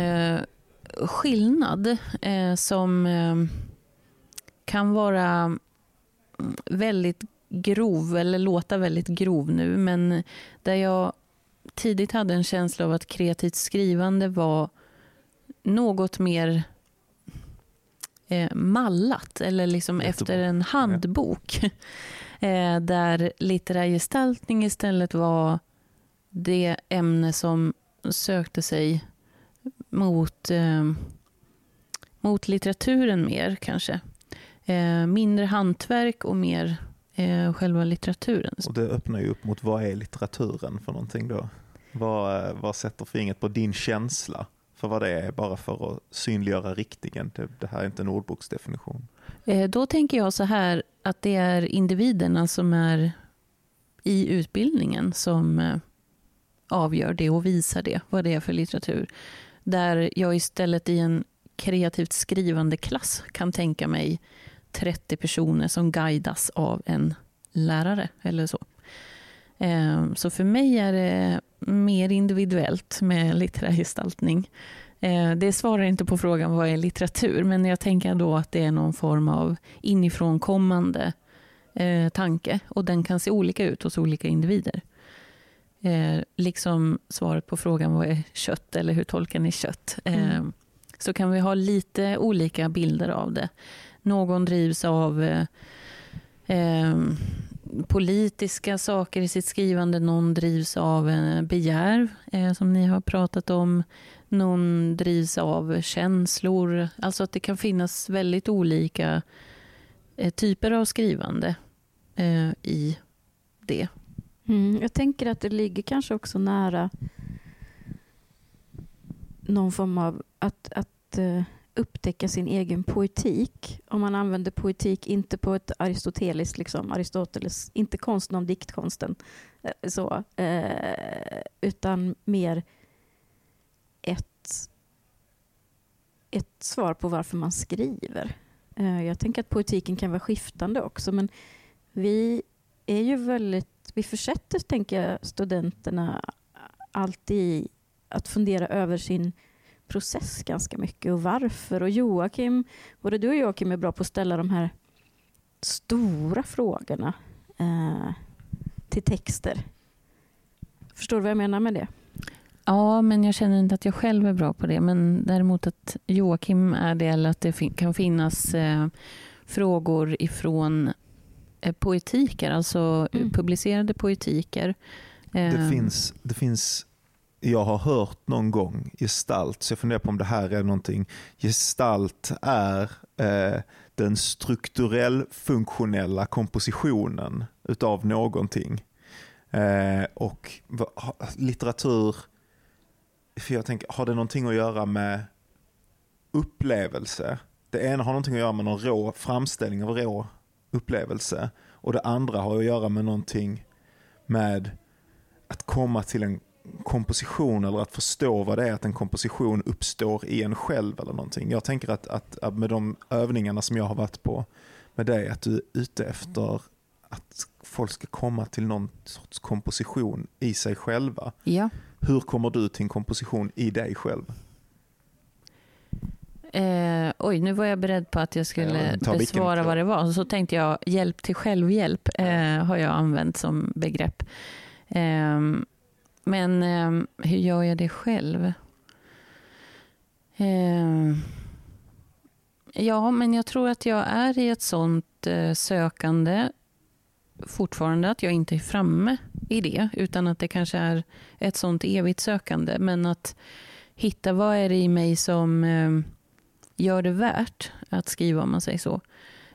[SPEAKER 3] skillnad som kan vara väldigt grov, eller låta väldigt grov nu, men där jag tidigt hade en känsla av att kreativt skrivande var något mer eh, mallat, eller liksom
[SPEAKER 1] Jättebra.
[SPEAKER 3] efter en handbok. Eh, där litterär gestaltning istället var det ämne som sökte sig mot, eh, mot litteraturen mer kanske. Eh, mindre hantverk och mer eh, själva litteraturen.
[SPEAKER 1] Och det öppnar ju upp mot vad är litteraturen för någonting då? Vad, vad sätter fingret på din känsla för vad det är, bara för att synliggöra riktningen? Det, det här är inte en ordboksdefinition.
[SPEAKER 3] Eh, då tänker jag så här att det är individerna som är i utbildningen som eh, avgör det och visar det, vad det är för litteratur. Där jag istället i en kreativt skrivande klass kan tänka mig 30 personer som guidas av en lärare eller så. Eh, Så för mig är det mer individuellt med litterär gestaltning. Eh, Det svarar inte på frågan vad är litteratur, men jag tänker då att det är någon form av inifrånkommande eh, tanke och den kan se olika ut hos olika individer. Eh, liksom svaret på frågan vad är kött eller hur tolkar ni kött?
[SPEAKER 2] Mm.
[SPEAKER 3] Så kan vi ha lite olika bilder av det. Någon drivs av eh, politiska saker i sitt skrivande, någon drivs av begär, eh, som ni har pratat om. Någon drivs av känslor. Alltså att det kan finnas väldigt olika eh, typer av skrivande eh, i det.
[SPEAKER 2] Mm, jag tänker att det ligger kanske också nära någon form av att, att eh, upptäcka sin egen poetik. Om man använder poetik inte på ett aristoteliskt, liksom, Aristoteles, inte konsten om diktkonsten, eh, så, eh, utan mer ett, ett svar på varför man skriver. Eh, jag tänker att poetiken kan vara skiftande också, men vi är ju väldigt, vi försätter, tänker jag, studenterna alltid i att fundera över sin process ganska mycket och varför. Och Joakim, både du och Joakim är bra på att ställa de här stora frågorna eh, till texter. Förstår du vad jag menar med det?
[SPEAKER 3] Ja, men jag känner inte att jag själv är bra på det. Men däremot att Joakim är det, eller att det fin kan finnas eh, frågor ifrån eh, poetiker, alltså mm. publicerade poetiker.
[SPEAKER 1] Det eh, finns, det finns jag har hört någon gång gestalt, så jag funderar på om det här är någonting. Gestalt är eh, den strukturell funktionella kompositionen utav någonting. Eh, och litteratur, för jag tänker, har det någonting att göra med upplevelse? Det ena har någonting att göra med någon rå framställning av rå upplevelse och det andra har att göra med någonting med att komma till en komposition eller att förstå vad det är att en komposition uppstår i en själv eller någonting. Jag tänker att, att, med de övningarna som jag har varit på med dig, att du är ute efter att folk ska komma till någon sorts komposition i sig själva.
[SPEAKER 3] Ja.
[SPEAKER 1] Hur kommer du till en komposition i dig själv?
[SPEAKER 3] Eh, oj, nu var jag beredd på att jag skulle ja, besvara vad det var. Så tänkte jag, hjälp till självhjälp eh, har jag använt som begrepp. Eh, men eh, hur gör jag det själv? Eh, ja, men jag tror att jag är i ett sånt eh, sökande fortfarande, att jag inte är framme i det, utan att det kanske är ett sånt evigt sökande. Men att hitta vad är det i mig som ehm, gör det värt att skriva, om man säger så.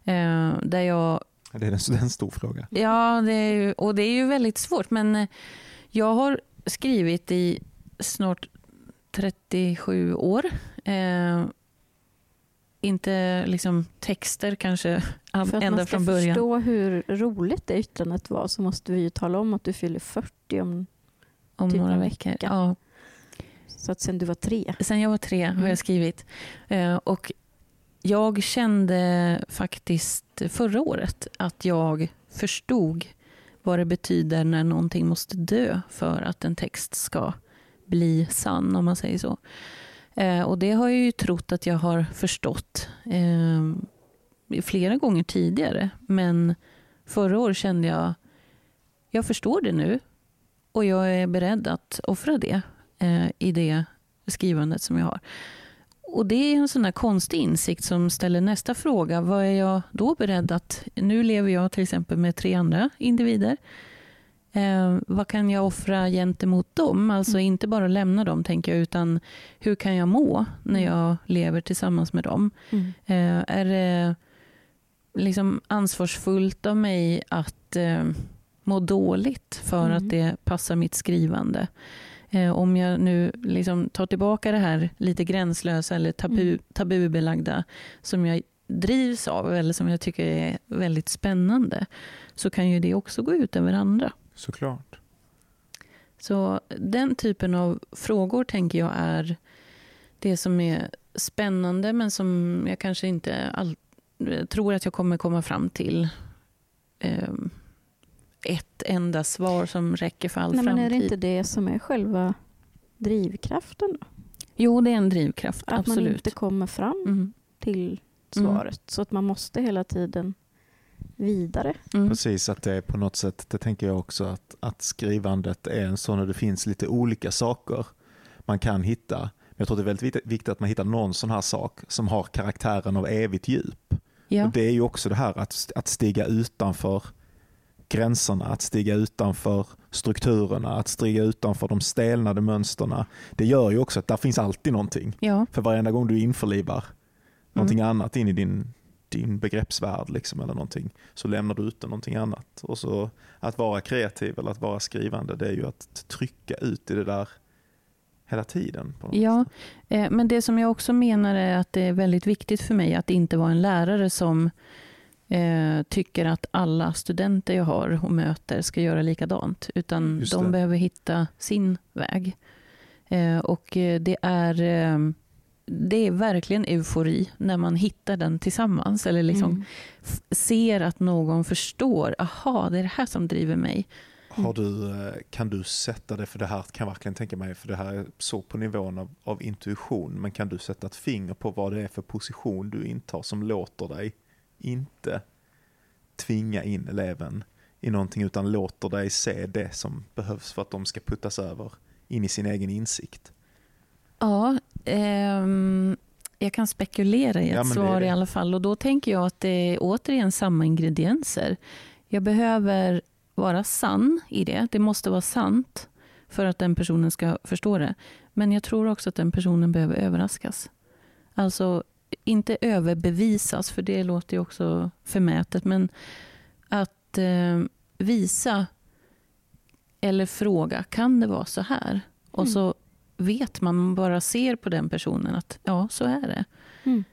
[SPEAKER 3] Eh, där jag
[SPEAKER 1] det är en, en stor fråga.
[SPEAKER 3] Ja, det är, och det är ju väldigt svårt. Men eh, jag har skrivit i snart 37 år. Eh, inte liksom texter kanske
[SPEAKER 2] För
[SPEAKER 3] ända från början.
[SPEAKER 2] För att man ska förstå hur roligt det yttrandet var så måste vi ju tala om att du fyller 40 om,
[SPEAKER 3] om typ några veckor. Vecka. Ja.
[SPEAKER 2] Så att sen du var tre?
[SPEAKER 3] Sen jag var tre mm. har jag mm. skrivit. Eh, och jag kände faktiskt förra året att jag förstod vad det betyder när någonting måste dö för att en text ska bli sann, om man säger så. Eh, och det har jag ju trott att jag har förstått eh, flera gånger tidigare. Men förra året kände jag, jag förstår det nu och jag är beredd att offra det eh, i det skrivandet som jag har. Och Det är en sån konstig insikt som ställer nästa fråga. Vad är jag då beredd att... Nu lever jag till exempel med tre andra individer. Eh, vad kan jag offra gentemot dem? Alltså mm. inte bara lämna dem, tänker jag, utan hur kan jag må när mm. jag lever tillsammans med dem? Mm. Eh, är det liksom ansvarsfullt av mig att eh, må dåligt för att mm. det passar mitt skrivande? Eh, om jag nu liksom tar tillbaka det här lite gränslösa eller tabu, mm. tabubelagda som jag drivs av eller som jag tycker är väldigt spännande så kan ju det också gå ut över andra.
[SPEAKER 1] Såklart.
[SPEAKER 3] Så den typen av frågor tänker jag är det som är spännande men som jag kanske inte all, tror att jag kommer komma fram till eh, ett enda svar som räcker för all
[SPEAKER 2] Nej,
[SPEAKER 3] framtid.
[SPEAKER 2] Men är det inte det som är själva drivkraften? Då?
[SPEAKER 3] Jo, det är en drivkraft.
[SPEAKER 2] Att
[SPEAKER 3] absolut.
[SPEAKER 2] man inte kommer fram mm. till svaret. Mm. Så att man måste hela tiden vidare.
[SPEAKER 1] Mm. Precis, att det är på något sätt, det tänker jag också, att, att skrivandet är en sån att det finns lite olika saker man kan hitta. Jag tror det är väldigt viktigt att man hittar någon sån här sak som har karaktären av evigt djup. Ja. Och Det är ju också det här att, att stiga utanför gränserna, att stiga utanför strukturerna, att stiga utanför de stelnade mönsterna. Det gör ju också att där finns alltid någonting.
[SPEAKER 3] Ja.
[SPEAKER 1] För varenda gång du införlivar mm. någonting annat in i din, din begreppsvärld liksom, eller någonting, så lämnar du ute någonting annat. Och så Att vara kreativ eller att vara skrivande, det är ju att trycka ut i det där hela tiden.
[SPEAKER 3] Ja,
[SPEAKER 1] sätt.
[SPEAKER 3] eh, men det som jag också menar är att det är väldigt viktigt för mig att inte vara en lärare som eh, tycker att alla studenter jag har och möter ska göra likadant. Utan
[SPEAKER 1] Just
[SPEAKER 3] de
[SPEAKER 1] det.
[SPEAKER 3] behöver hitta sin väg. Eh, och eh, det är, eh, det är verkligen eufori när man hittar den tillsammans. Eller liksom
[SPEAKER 2] Mm.
[SPEAKER 3] ser att någon förstår. Aha, det är det här som driver mig.
[SPEAKER 1] Har du, eh, kan du sätta det, för det här kan jag verkligen tänka mig, för det här är så på nivån av, av intuition, men kan du sätta ett finger på vad det är för position du intar som låter dig inte tvinga in eleven i någonting utan låter dig se det som behövs för att de ska puttas över in i sin egen insikt?
[SPEAKER 3] Ja, ehm, jag kan spekulera i ett
[SPEAKER 1] Ja,
[SPEAKER 3] svar i alla fall. Och då tänker jag att det är återigen samma ingredienser. Jag behöver vara sann i det. Det måste vara sant för att den personen ska förstå det. Men jag tror också att den personen behöver överraskas. Alltså inte överbevisas, för det låter ju också förmätet. Men att eh, visa eller fråga, kan det vara så här? Och
[SPEAKER 2] Mm.
[SPEAKER 3] så vet man, man bara ser på den personen att ja, så är det.
[SPEAKER 2] Mm.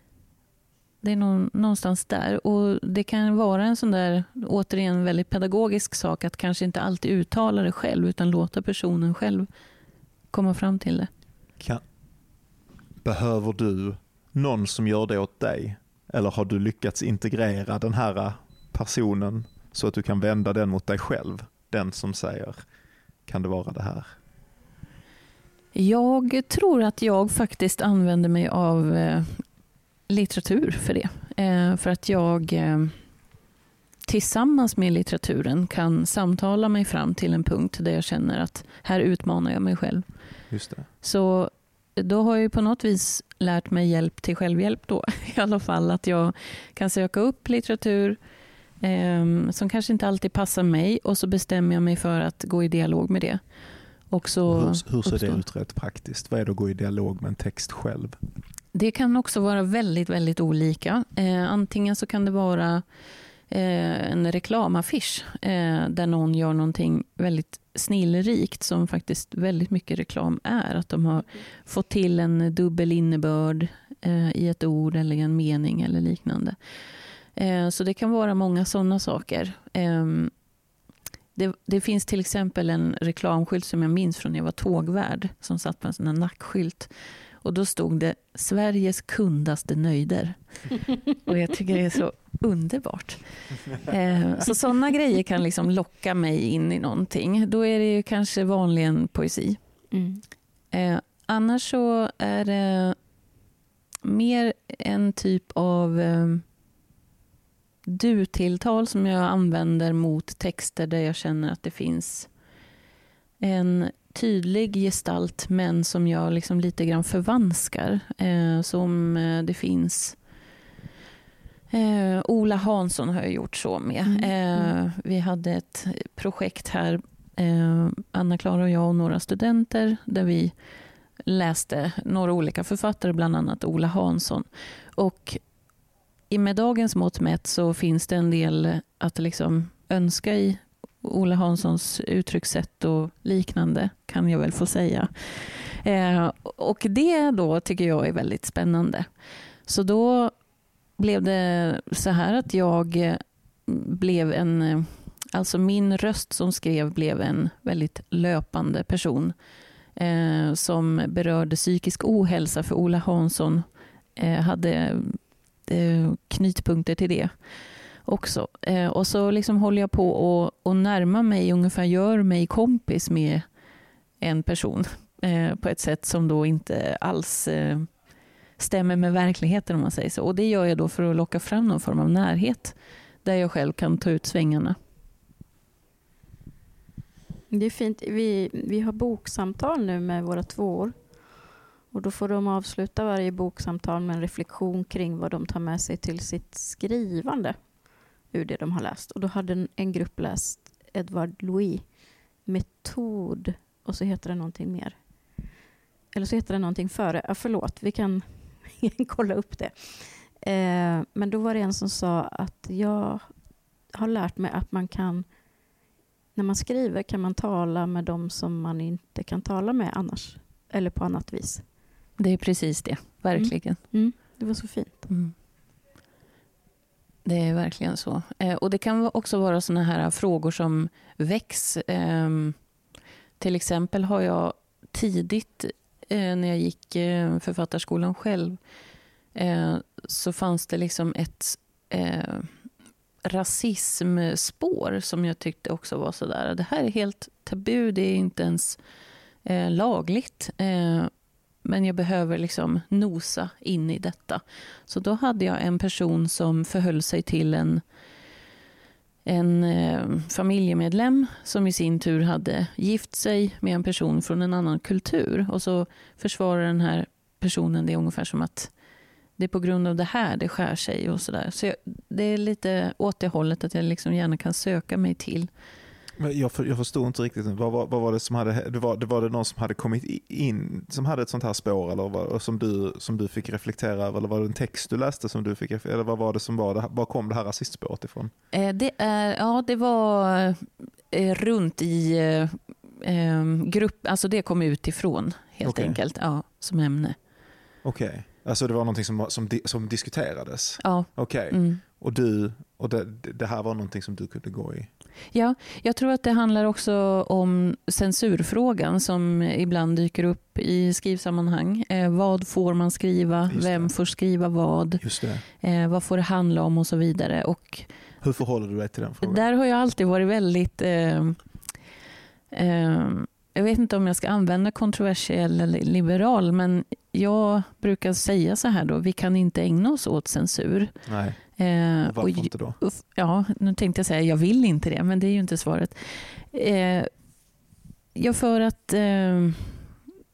[SPEAKER 3] Det är någon, någonstans där. Och Det kan vara en sån där, återigen väldigt pedagogisk sak att kanske inte alltid uttala det själv utan låta personen själv komma fram till det.
[SPEAKER 1] Kan, behöver du någon som gör det åt dig? Eller har du lyckats integrera den här personen så att du kan vända den mot dig själv? Den som säger, kan det vara det här?
[SPEAKER 3] Jag tror att jag faktiskt använder mig av eh, litteratur för det. Eh, för att jag eh, tillsammans med litteraturen kan samtala mig fram till en punkt där jag känner att här utmanar jag mig själv.
[SPEAKER 1] Just det.
[SPEAKER 3] Så då har jag ju på något vis lärt mig hjälp till självhjälp då. I alla fall att jag kan söka upp litteratur eh, som kanske inte alltid passar mig och så bestämmer jag mig för att gå i dialog med det. Och så
[SPEAKER 1] hur, hur ser det
[SPEAKER 3] uppstår-
[SPEAKER 1] ut rent praktiskt? Vad är det att gå i dialog med en text själv?
[SPEAKER 3] Det kan också vara väldigt, väldigt olika. Eh, antingen så kan det vara Eh, en reklamaffisch eh, där någon gör någonting väldigt snillrikt som faktiskt väldigt mycket reklam är. Att de har fått till en dubbel innebörd eh, i ett ord eller en mening eller liknande. Så det kan vara många sådana saker. Ehm, det, det finns till exempel en reklamskylt som jag minns från när jag var tågvärd som satt på en sån här nackskylt. Och då stod det Sveriges kundaste nöjder. Och jag tycker det är så underbart. Eh, så sådana grejer kan liksom locka mig in i någonting. Då är det ju kanske vanligen poesi.
[SPEAKER 2] Mm.
[SPEAKER 3] Eh, annars så är det mer en typ av eh, du-tilltal som jag använder mot texter där jag känner att det finns en tydlig gestalt men som jag liksom lite grann förvanskar. Eh, som eh, det finns eh, Ola Hansson har jag gjort så med.
[SPEAKER 2] Mm,
[SPEAKER 3] Eh,
[SPEAKER 2] mm.
[SPEAKER 3] vi hade ett projekt här, eh, Anna-Klara och jag och några studenter där vi läste några olika författare, bland annat Ola Hansson. Och i- med dagens mått mätt så finns det en del att liksom önska i Ola Hanssons uttryckssätt och liknande, kan jag väl få säga. Eh, och det då tycker jag är väldigt spännande. Så då blev det så här att jag eh, blev en... Eh, alltså min röst som skrev blev en väldigt löpande person eh, som berörde psykisk ohälsa för Ola Hansson eh, hade eh, knytpunkter till det också. Eh, och så liksom håller jag på och, och närma mig, ungefär gör mig kompis med en person eh, på ett sätt som då inte alls eh, stämmer med verkligheten om man säger så. Och det gör jag då för att locka fram någon form av närhet där jag själv kan ta ut svängarna.
[SPEAKER 2] Det är fint. Vi, vi har boksamtal nu med våra tvåor. Och då får de avsluta varje boksamtal med en reflektion kring vad de tar med sig till sitt skrivande ur det de har läst. Och då hade en, en grupp läst Edward Louis Metod och så heter det någonting mer. Eller så heter det någonting före. Ja, förlåt, vi kan kolla upp det. Eh, men då var det en som sa att jag har lärt mig att man kan när man skriver kan man tala med dem som man inte kan tala med annars. eller på annat vis.
[SPEAKER 3] Det är precis det, verkligen.
[SPEAKER 2] Mm. Det var så fint.
[SPEAKER 3] Mm. Det är verkligen så. Eh, och Det kan också vara såna här frågor som väcks. Ehm, till exempel har jag tidigt eh, när jag gick eh, författarskolan själv så fanns det liksom ett rasismspår som jag tyckte också var sådär. Det här är helt tabu, det är inte ens lagligt. Men jag behöver liksom nosa in i detta. Så då hade jag en person som förhöll sig till en, en eh, familjemedlem som i sin tur hade gift sig med en person från en annan kultur. Och så försvarar den här personen det ungefär som att det är på grund av det här det skär sig och sådär. Så jag, det är lite åt det hållet att jag liksom gärna kan söka mig till
[SPEAKER 1] jag, för, jag förstod inte riktigt, vad, vad, vad, var det som hade, det var, det var det någon som hade kommit in, som hade ett sånt här spår eller vad, som, du, som du fick reflektera över? Eller var det en text du läste som du fick, eller vad var det som var, det, var kom det här rasistspåret ifrån?
[SPEAKER 3] Eh, det, är, ja, det var eh, runt i eh, eh, grupp, alltså det kom utifrån helt okay. enkelt, ja, som ämne.
[SPEAKER 1] Okej, okay. alltså det var någonting som, som, som diskuterades?
[SPEAKER 3] Ja.
[SPEAKER 1] Okej, okay. mm. och, du, och det, det här var någonting som du kunde gå i?
[SPEAKER 3] Ja, jag tror att det handlar också om censurfrågan som ibland dyker upp i skrivsammanhang. Eh, vad får man skriva? Vem får skriva vad? Eh, vad får det handla om och så vidare. Och
[SPEAKER 1] Hur förhåller du dig till den frågan?
[SPEAKER 3] Där har jag alltid varit väldigt eh, eh jag vet inte om jag ska använda kontroversiell eller liberal, men jag brukar säga så här då, vi kan inte ägna oss åt censur.
[SPEAKER 1] Nej. Eh, Varför och, inte då?
[SPEAKER 3] Ja, nu tänkte jag säga jag vill inte det, men det är ju inte svaret. Eh, ja, för att eh,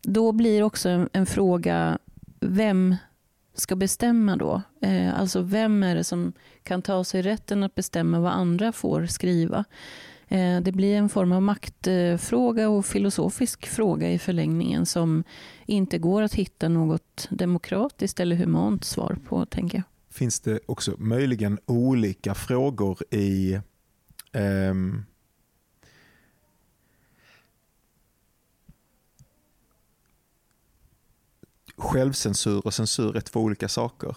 [SPEAKER 3] då blir också en, en, fråga, vem ska bestämma då? Eh, alltså vem är det som kan ta sig rätten att bestämma vad andra får skriva? Eh, det blir en form av maktfråga och filosofisk fråga i förlängningen som inte går att hitta något demokratiskt eller humant svar på, tänker jag
[SPEAKER 1] finns det också möjligen olika frågor i um, självcensur och censur är två olika saker.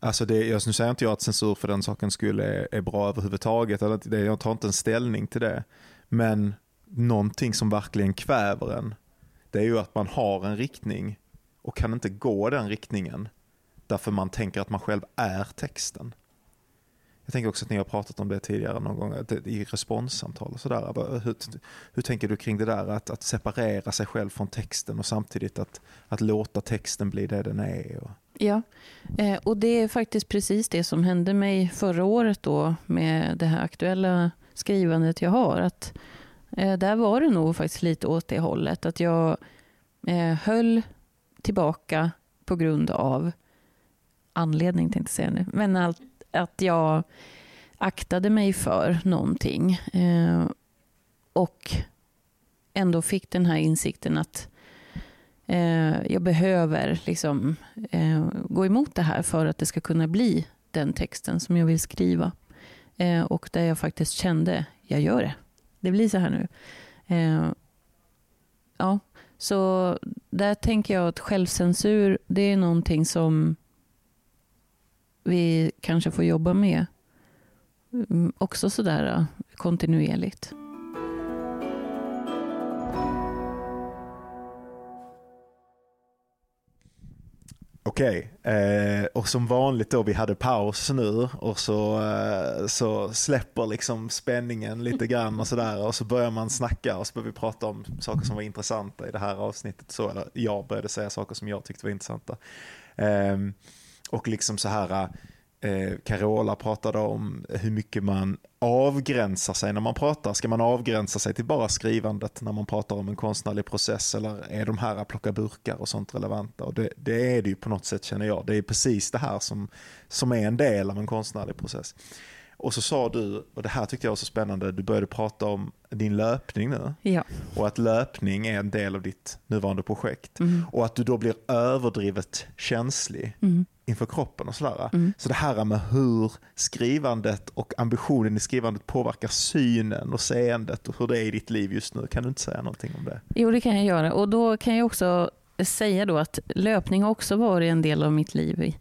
[SPEAKER 1] Alltså det, nu säger inte jag att censur för den saken skulle är, är bra överhuvudtaget. Eller det, jag tar inte en ställning till det. Men någonting som verkligen kväver en, det är ju att man har en riktning och kan inte gå den riktningen Därför man tänker att man själv är texten. Jag tänker också att ni har pratat om det tidigare någon gång i responssamtal och sådär. Hur, hur tänker du kring det där att, att separera sig själv från texten och samtidigt att, att låta texten bli det den är? Och...
[SPEAKER 3] Ja, eh, och det är faktiskt precis det som hände mig förra året då med det här aktuella skrivandet jag har. Att, eh, där var det nog faktiskt lite åt det hållet. Att jag eh, höll tillbaka på grund av anledning tänkte jag säga nu, men allt att jag aktade mig för någonting. Eh, och ändå fick den här insikten att eh, jag behöver liksom, eh, gå emot det här för att det ska kunna bli den texten som jag vill skriva. Eh, och där jag faktiskt kände, jag gör det. Det blir så här nu. Eh, ja, så där tänker jag att självcensur, det är någonting som vi kanske får jobba med mm, också sådär äh, kontinuerligt.
[SPEAKER 1] Okej, eh, och som vanligt då, vi hade paus nu och så, eh, så släpper liksom spänningen lite grann och sådär och så börjar man snacka och så börjar vi prata om saker som var intressanta i det här avsnittet. Så, eller jag började säga saker som jag tyckte var intressanta. Eh, och liksom så här, eh, Carola pratade om hur mycket man avgränsar sig när man pratar. Ska man avgränsa sig till bara skrivandet när man pratar om en konstnärlig process eller är de här att plocka burkar och sånt relevanta? Och det, det är det ju på något sätt känner jag. Det är precis det här som, som är en del av en konstnärlig process. Och så sa du, och det här tyckte jag var så spännande, du började prata om din löpning nu.
[SPEAKER 3] Ja.
[SPEAKER 1] Och att löpning är en del av ditt nuvarande projekt. Mm. Och att du då blir överdrivet känslig mm. Inför kroppen och sådär. Mm. Så det här med hur skrivandet och ambitionen i skrivandet påverkar synen och seendet och hur det är i ditt liv just nu. Kan du inte säga någonting om det?
[SPEAKER 3] Jo, det kan jag göra. Och då kan jag också säga då att löpning har också varit en del av mitt liv i,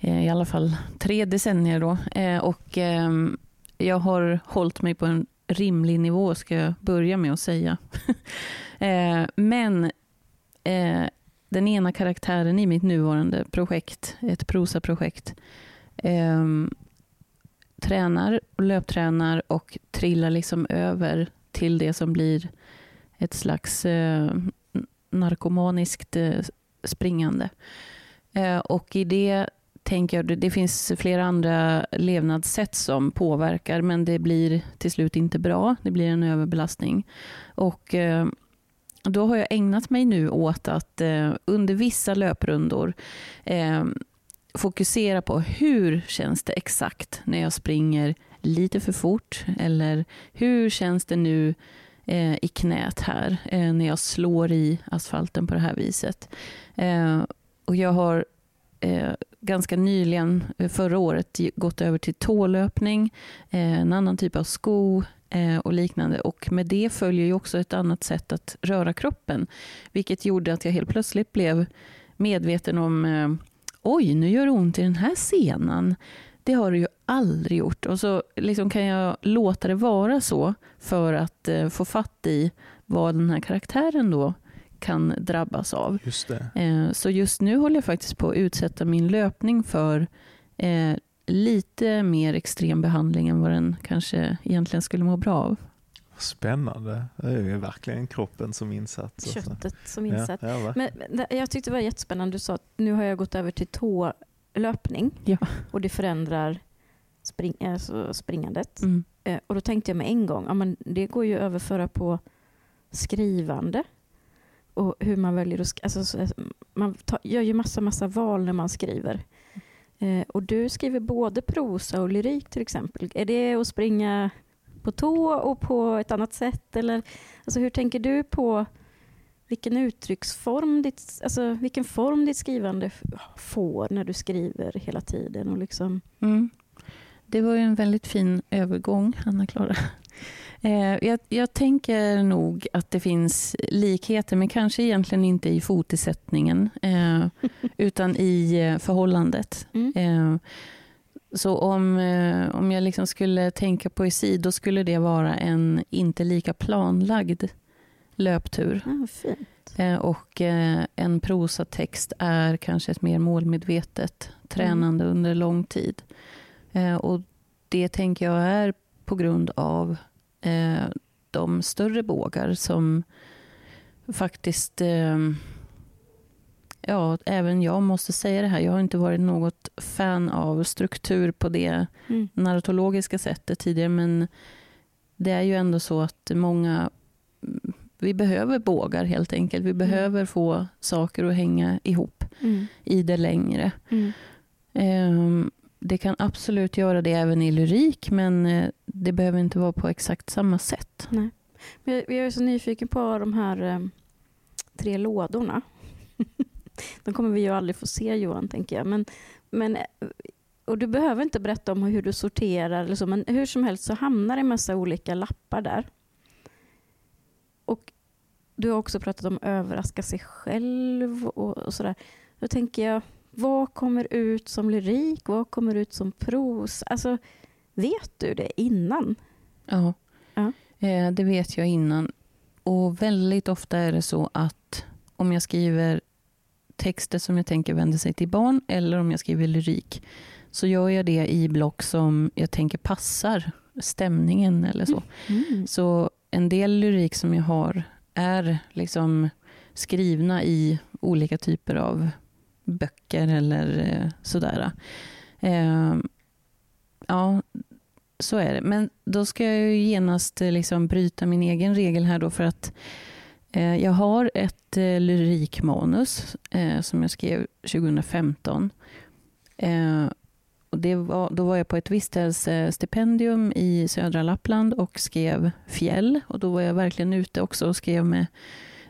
[SPEAKER 3] eh, i alla fall tre decennier. Då. Eh, och ehm, jag har hållit mig på en rimlig nivå, ska jag börja med att säga. Men den ena karaktären i mitt nuvarande projekt, ett prosaprojekt, eh, tränar och löptränar och trillar liksom över till det som blir ett slags eh, narkomaniskt eh, springande. Eh, och i det tänker jag, det finns flera andra levnadssätt som påverkar, men det blir till slut inte bra. Det blir en överbelastning. Och eh, då har jag ägnat mig nu åt att eh, under vissa löprundor eh, fokusera på hur känns det exakt när jag springer lite för fort? Eller hur känns det nu eh, i knät här eh, när jag slår i asfalten på det här viset? Eh, och jag har eh, ganska nyligen, eh, förra året, gått över till tålöpning, eh, en annan typ av sko och liknande. Och med det följer ju också ett annat sätt att röra kroppen, vilket gjorde att jag helt plötsligt blev medveten om oj, nu gör det ont i den här senan. Det har det ju aldrig gjort. Och så liksom kan jag låta det vara så för att eh, få fatt i vad den här karaktären då kan drabbas av.
[SPEAKER 1] Just
[SPEAKER 3] eh, så just nu håller jag faktiskt på att utsätta min löpning för eh, lite mer extrem behandling än vad den kanske egentligen skulle må bra av.
[SPEAKER 1] Spännande. Det är ju verkligen kroppen som insats.
[SPEAKER 2] Köttet alltså. som insats.
[SPEAKER 1] Ja, ja,
[SPEAKER 2] Men jag tyckte det var jättespännande. Du sa att nu har jag gått över till tålöpning
[SPEAKER 3] ja.
[SPEAKER 2] och det förändrar spring, alltså springandet.
[SPEAKER 3] Mm.
[SPEAKER 2] Eh, och då tänkte jag med en gång, ja, men det går ju att överföra på skrivande. Och hur man väljer att alltså, Man tar, gör ju massa, massa val när man skriver. Eh, och du skriver både prosa och lyrik till exempel. Är det att springa på tå och på ett annat sätt? Eller, alltså hur tänker du på vilken uttrycksform ditt, alltså vilken form ditt skrivande får när du skriver hela tiden? Och liksom...
[SPEAKER 3] Mm. Det var ju en väldigt fin övergång, Anna-Klara. Eh, jag, jag, tänker nog att det finns likheter, men kanske egentligen inte i fotisättningen, eh, utan i eh, förhållandet. Mm. Eh, så om, eh, om jag liksom skulle tänka poesi, då skulle det vara en inte lika planlagd löptur.
[SPEAKER 2] Fint.
[SPEAKER 3] Eh, och en prosatext är kanske ett mer målmedvetet tränande mm. under lång tid. Och det tänker jag är på grund av de större bågar som faktiskt ja, även jag måste säga det här. Jag har inte varit något fan av struktur på det mm. narratologiska sättet tidigare, men det är ju ändå så att många vi behöver bågar helt enkelt. Vi mm. behöver få saker att hänga ihop mm. i det längre. Um, det kan absolut göra det även i lyrik, men eh, det behöver inte vara på exakt samma sätt.
[SPEAKER 2] Nej. Men jag är så nyfiken på de här eh, tre lådorna. De kommer vi ju aldrig få se Johan, tänker jag. Men, men, eh, och du behöver inte berätta om hur du sorterar, eller så, men hur som helst så hamnar det en massa olika lappar där. Och du har också pratat om att överraska sig själv och, och sådär. Då tänker jag, vad kommer ut som lyrik? Vad kommer ut som pros? Alltså, vet du det innan?
[SPEAKER 3] Ja, ja. Eh, det vet jag innan. Och väldigt ofta är det så att om jag skriver texter som jag tänker vänder sig till barn eller om jag skriver lyrik så gör jag det i block som jag tänker passar stämningen eller så. Mm. Så en del lyrik som jag har är liksom skrivna i olika typer av böcker eller eh, sådär. Eh, ja, så är det. Men då ska jag ju genast eh, liksom bryta min egen regel här då för att Eh, jag har ett eh, lyrikmanus eh, som jag skrev 2015. Eh, och det var, då var jag på ett vistelsestipendium i södra Lappland och skrev fjäll. Och då var jag verkligen ute också och skrev med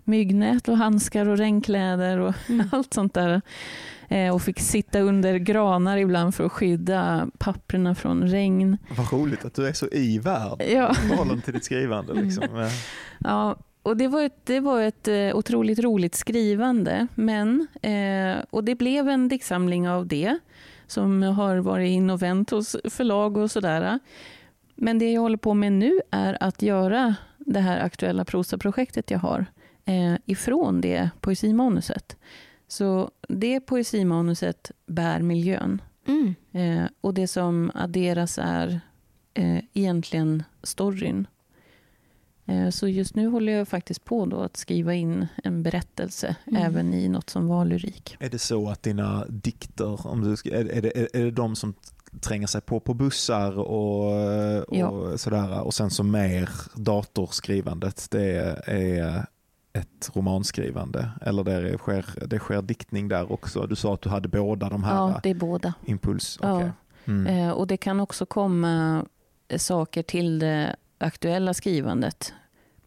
[SPEAKER 3] myggnät och handskar och regnkläder och mm. allt sånt där. Och fick sitta under granar ibland för att skydda papperna från regn.
[SPEAKER 1] Vad roligt att du är så i värld
[SPEAKER 3] ja.
[SPEAKER 1] i förhållande till ditt skrivande. Liksom.
[SPEAKER 3] Mm. Ja, och det var ett, det var ett eh, otroligt roligt skrivande. Men, eh, och det blev en diktsamling av det som har varit in och vänt hos förlag och sådär. Men det jag håller på med nu är att göra det här aktuella prosaprojektet jag har eh, ifrån det poesimanuset. Så det poesimanuset bär miljön.
[SPEAKER 2] Mm.
[SPEAKER 3] Eh, och det som adderas är eh, egentligen storyn. Eh, så just nu håller jag faktiskt på då att skriva in en berättelse
[SPEAKER 2] Mm.
[SPEAKER 3] även i något som var lyrik.
[SPEAKER 1] Är det så att dina dikter, om du, ska- är, är, det, är det de som tränger sig på på bussar och, och
[SPEAKER 3] Ja.
[SPEAKER 1] sådär och sen så mer datorskrivandet det är ett romanskrivande eller det är, sker, det sker diktning där också? Du sa att du hade båda de här
[SPEAKER 3] Ja, det är båda.
[SPEAKER 1] impuls.
[SPEAKER 3] Ja.
[SPEAKER 1] okej. Mm.
[SPEAKER 3] Eh, och det kan också komma saker till det aktuella skrivandet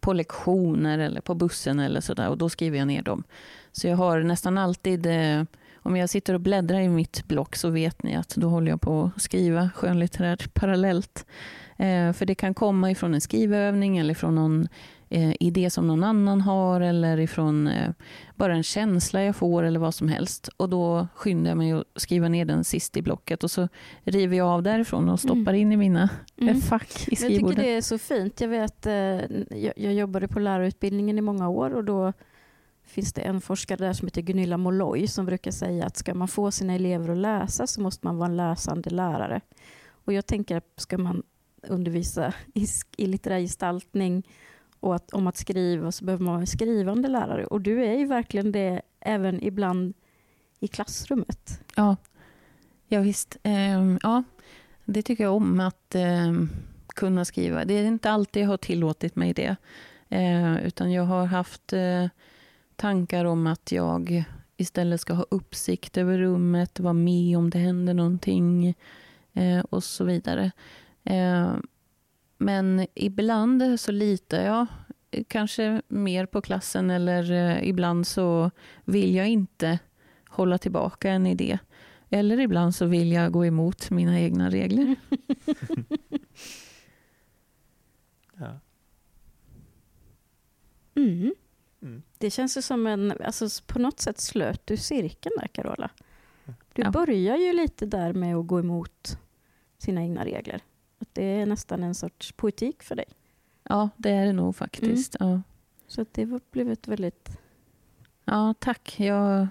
[SPEAKER 3] på lektioner eller på bussen eller sådär och då skriver jag ner dem. Så jag har nästan alltid, eh, om jag sitter och bläddrar i mitt block så vet ni att då håller jag på att skriva skönlitterärt parallellt. Eh, för det kan komma ifrån en skrivövning eller ifrån någon eh, idé som någon annan har eller ifrån eh, bara en känsla jag får eller vad som helst. Och då skyndar jag mig att skriva ner den sist i blocket och så river jag av därifrån och stoppar in i mina
[SPEAKER 2] Mm.
[SPEAKER 3] fack i
[SPEAKER 2] Men Jag tycker
[SPEAKER 3] skrivbordet.
[SPEAKER 2] det är så fint. Jag vet, eh, jag, jag jobbade på lärarutbildningen i många år och då finns det en forskare där som heter Gunilla Molloy som brukar säga att ska man få sina elever att läsa så måste man vara en läsande lärare. Och jag tänker att ska man undervisa i, i litterär gestaltning och att, om att skriva så behöver man vara en skrivande lärare. Och du är ju verkligen det även ibland i klassrummet.
[SPEAKER 3] Ja, ja visst. Ehm, ja, det tycker jag om att ehm, kunna skriva. Det är inte alltid jag har tillåtit mig det. Eh, utan jag har haft eh, tankar om att jag istället ska ha uppsikt över rummet, vara med om det händer någonting eh, och så vidare. Ehm, men ibland så litar jag kanske mer på klassen eller eh, ibland så vill jag inte hålla tillbaka en idé. Eller ibland så vill jag gå emot mina egna regler.
[SPEAKER 1] Ja.
[SPEAKER 2] Mm.
[SPEAKER 1] Mm.
[SPEAKER 2] Det känns ju som en, alltså på något sätt slöt du cirkeln där Carola. Du
[SPEAKER 3] Ja.
[SPEAKER 2] börjar ju lite där med att gå emot sina egna regler. Att det är nästan en sorts poetik för dig.
[SPEAKER 3] Ja, det är det nog faktiskt. Ja.
[SPEAKER 2] Så att det blev ett väldigt...
[SPEAKER 3] ja, tack. Jag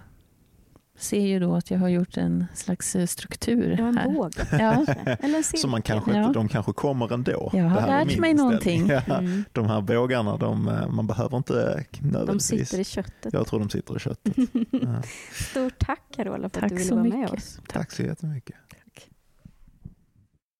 [SPEAKER 3] ser ju då att jag har gjort en slags eh, struktur
[SPEAKER 2] var en
[SPEAKER 3] här.
[SPEAKER 2] båge.
[SPEAKER 3] Ja,
[SPEAKER 2] Eller en.
[SPEAKER 1] Så man kanske
[SPEAKER 3] Ja.
[SPEAKER 1] de kanske kommer ändå.
[SPEAKER 3] Jag har
[SPEAKER 1] Det här är
[SPEAKER 3] lärt mig någonting.
[SPEAKER 1] Ja,
[SPEAKER 2] Mm.
[SPEAKER 1] de här bågarna, de, eh, man behöver inte
[SPEAKER 2] De
[SPEAKER 1] nödvändigtvis.
[SPEAKER 2] sitter i köttet.
[SPEAKER 1] Jag tror de sitter i köttet. Ja.
[SPEAKER 2] Stort tack Carola för
[SPEAKER 3] Tack
[SPEAKER 2] att du ville vara med
[SPEAKER 3] mycket.
[SPEAKER 2] oss.
[SPEAKER 1] Tack så jättemycket.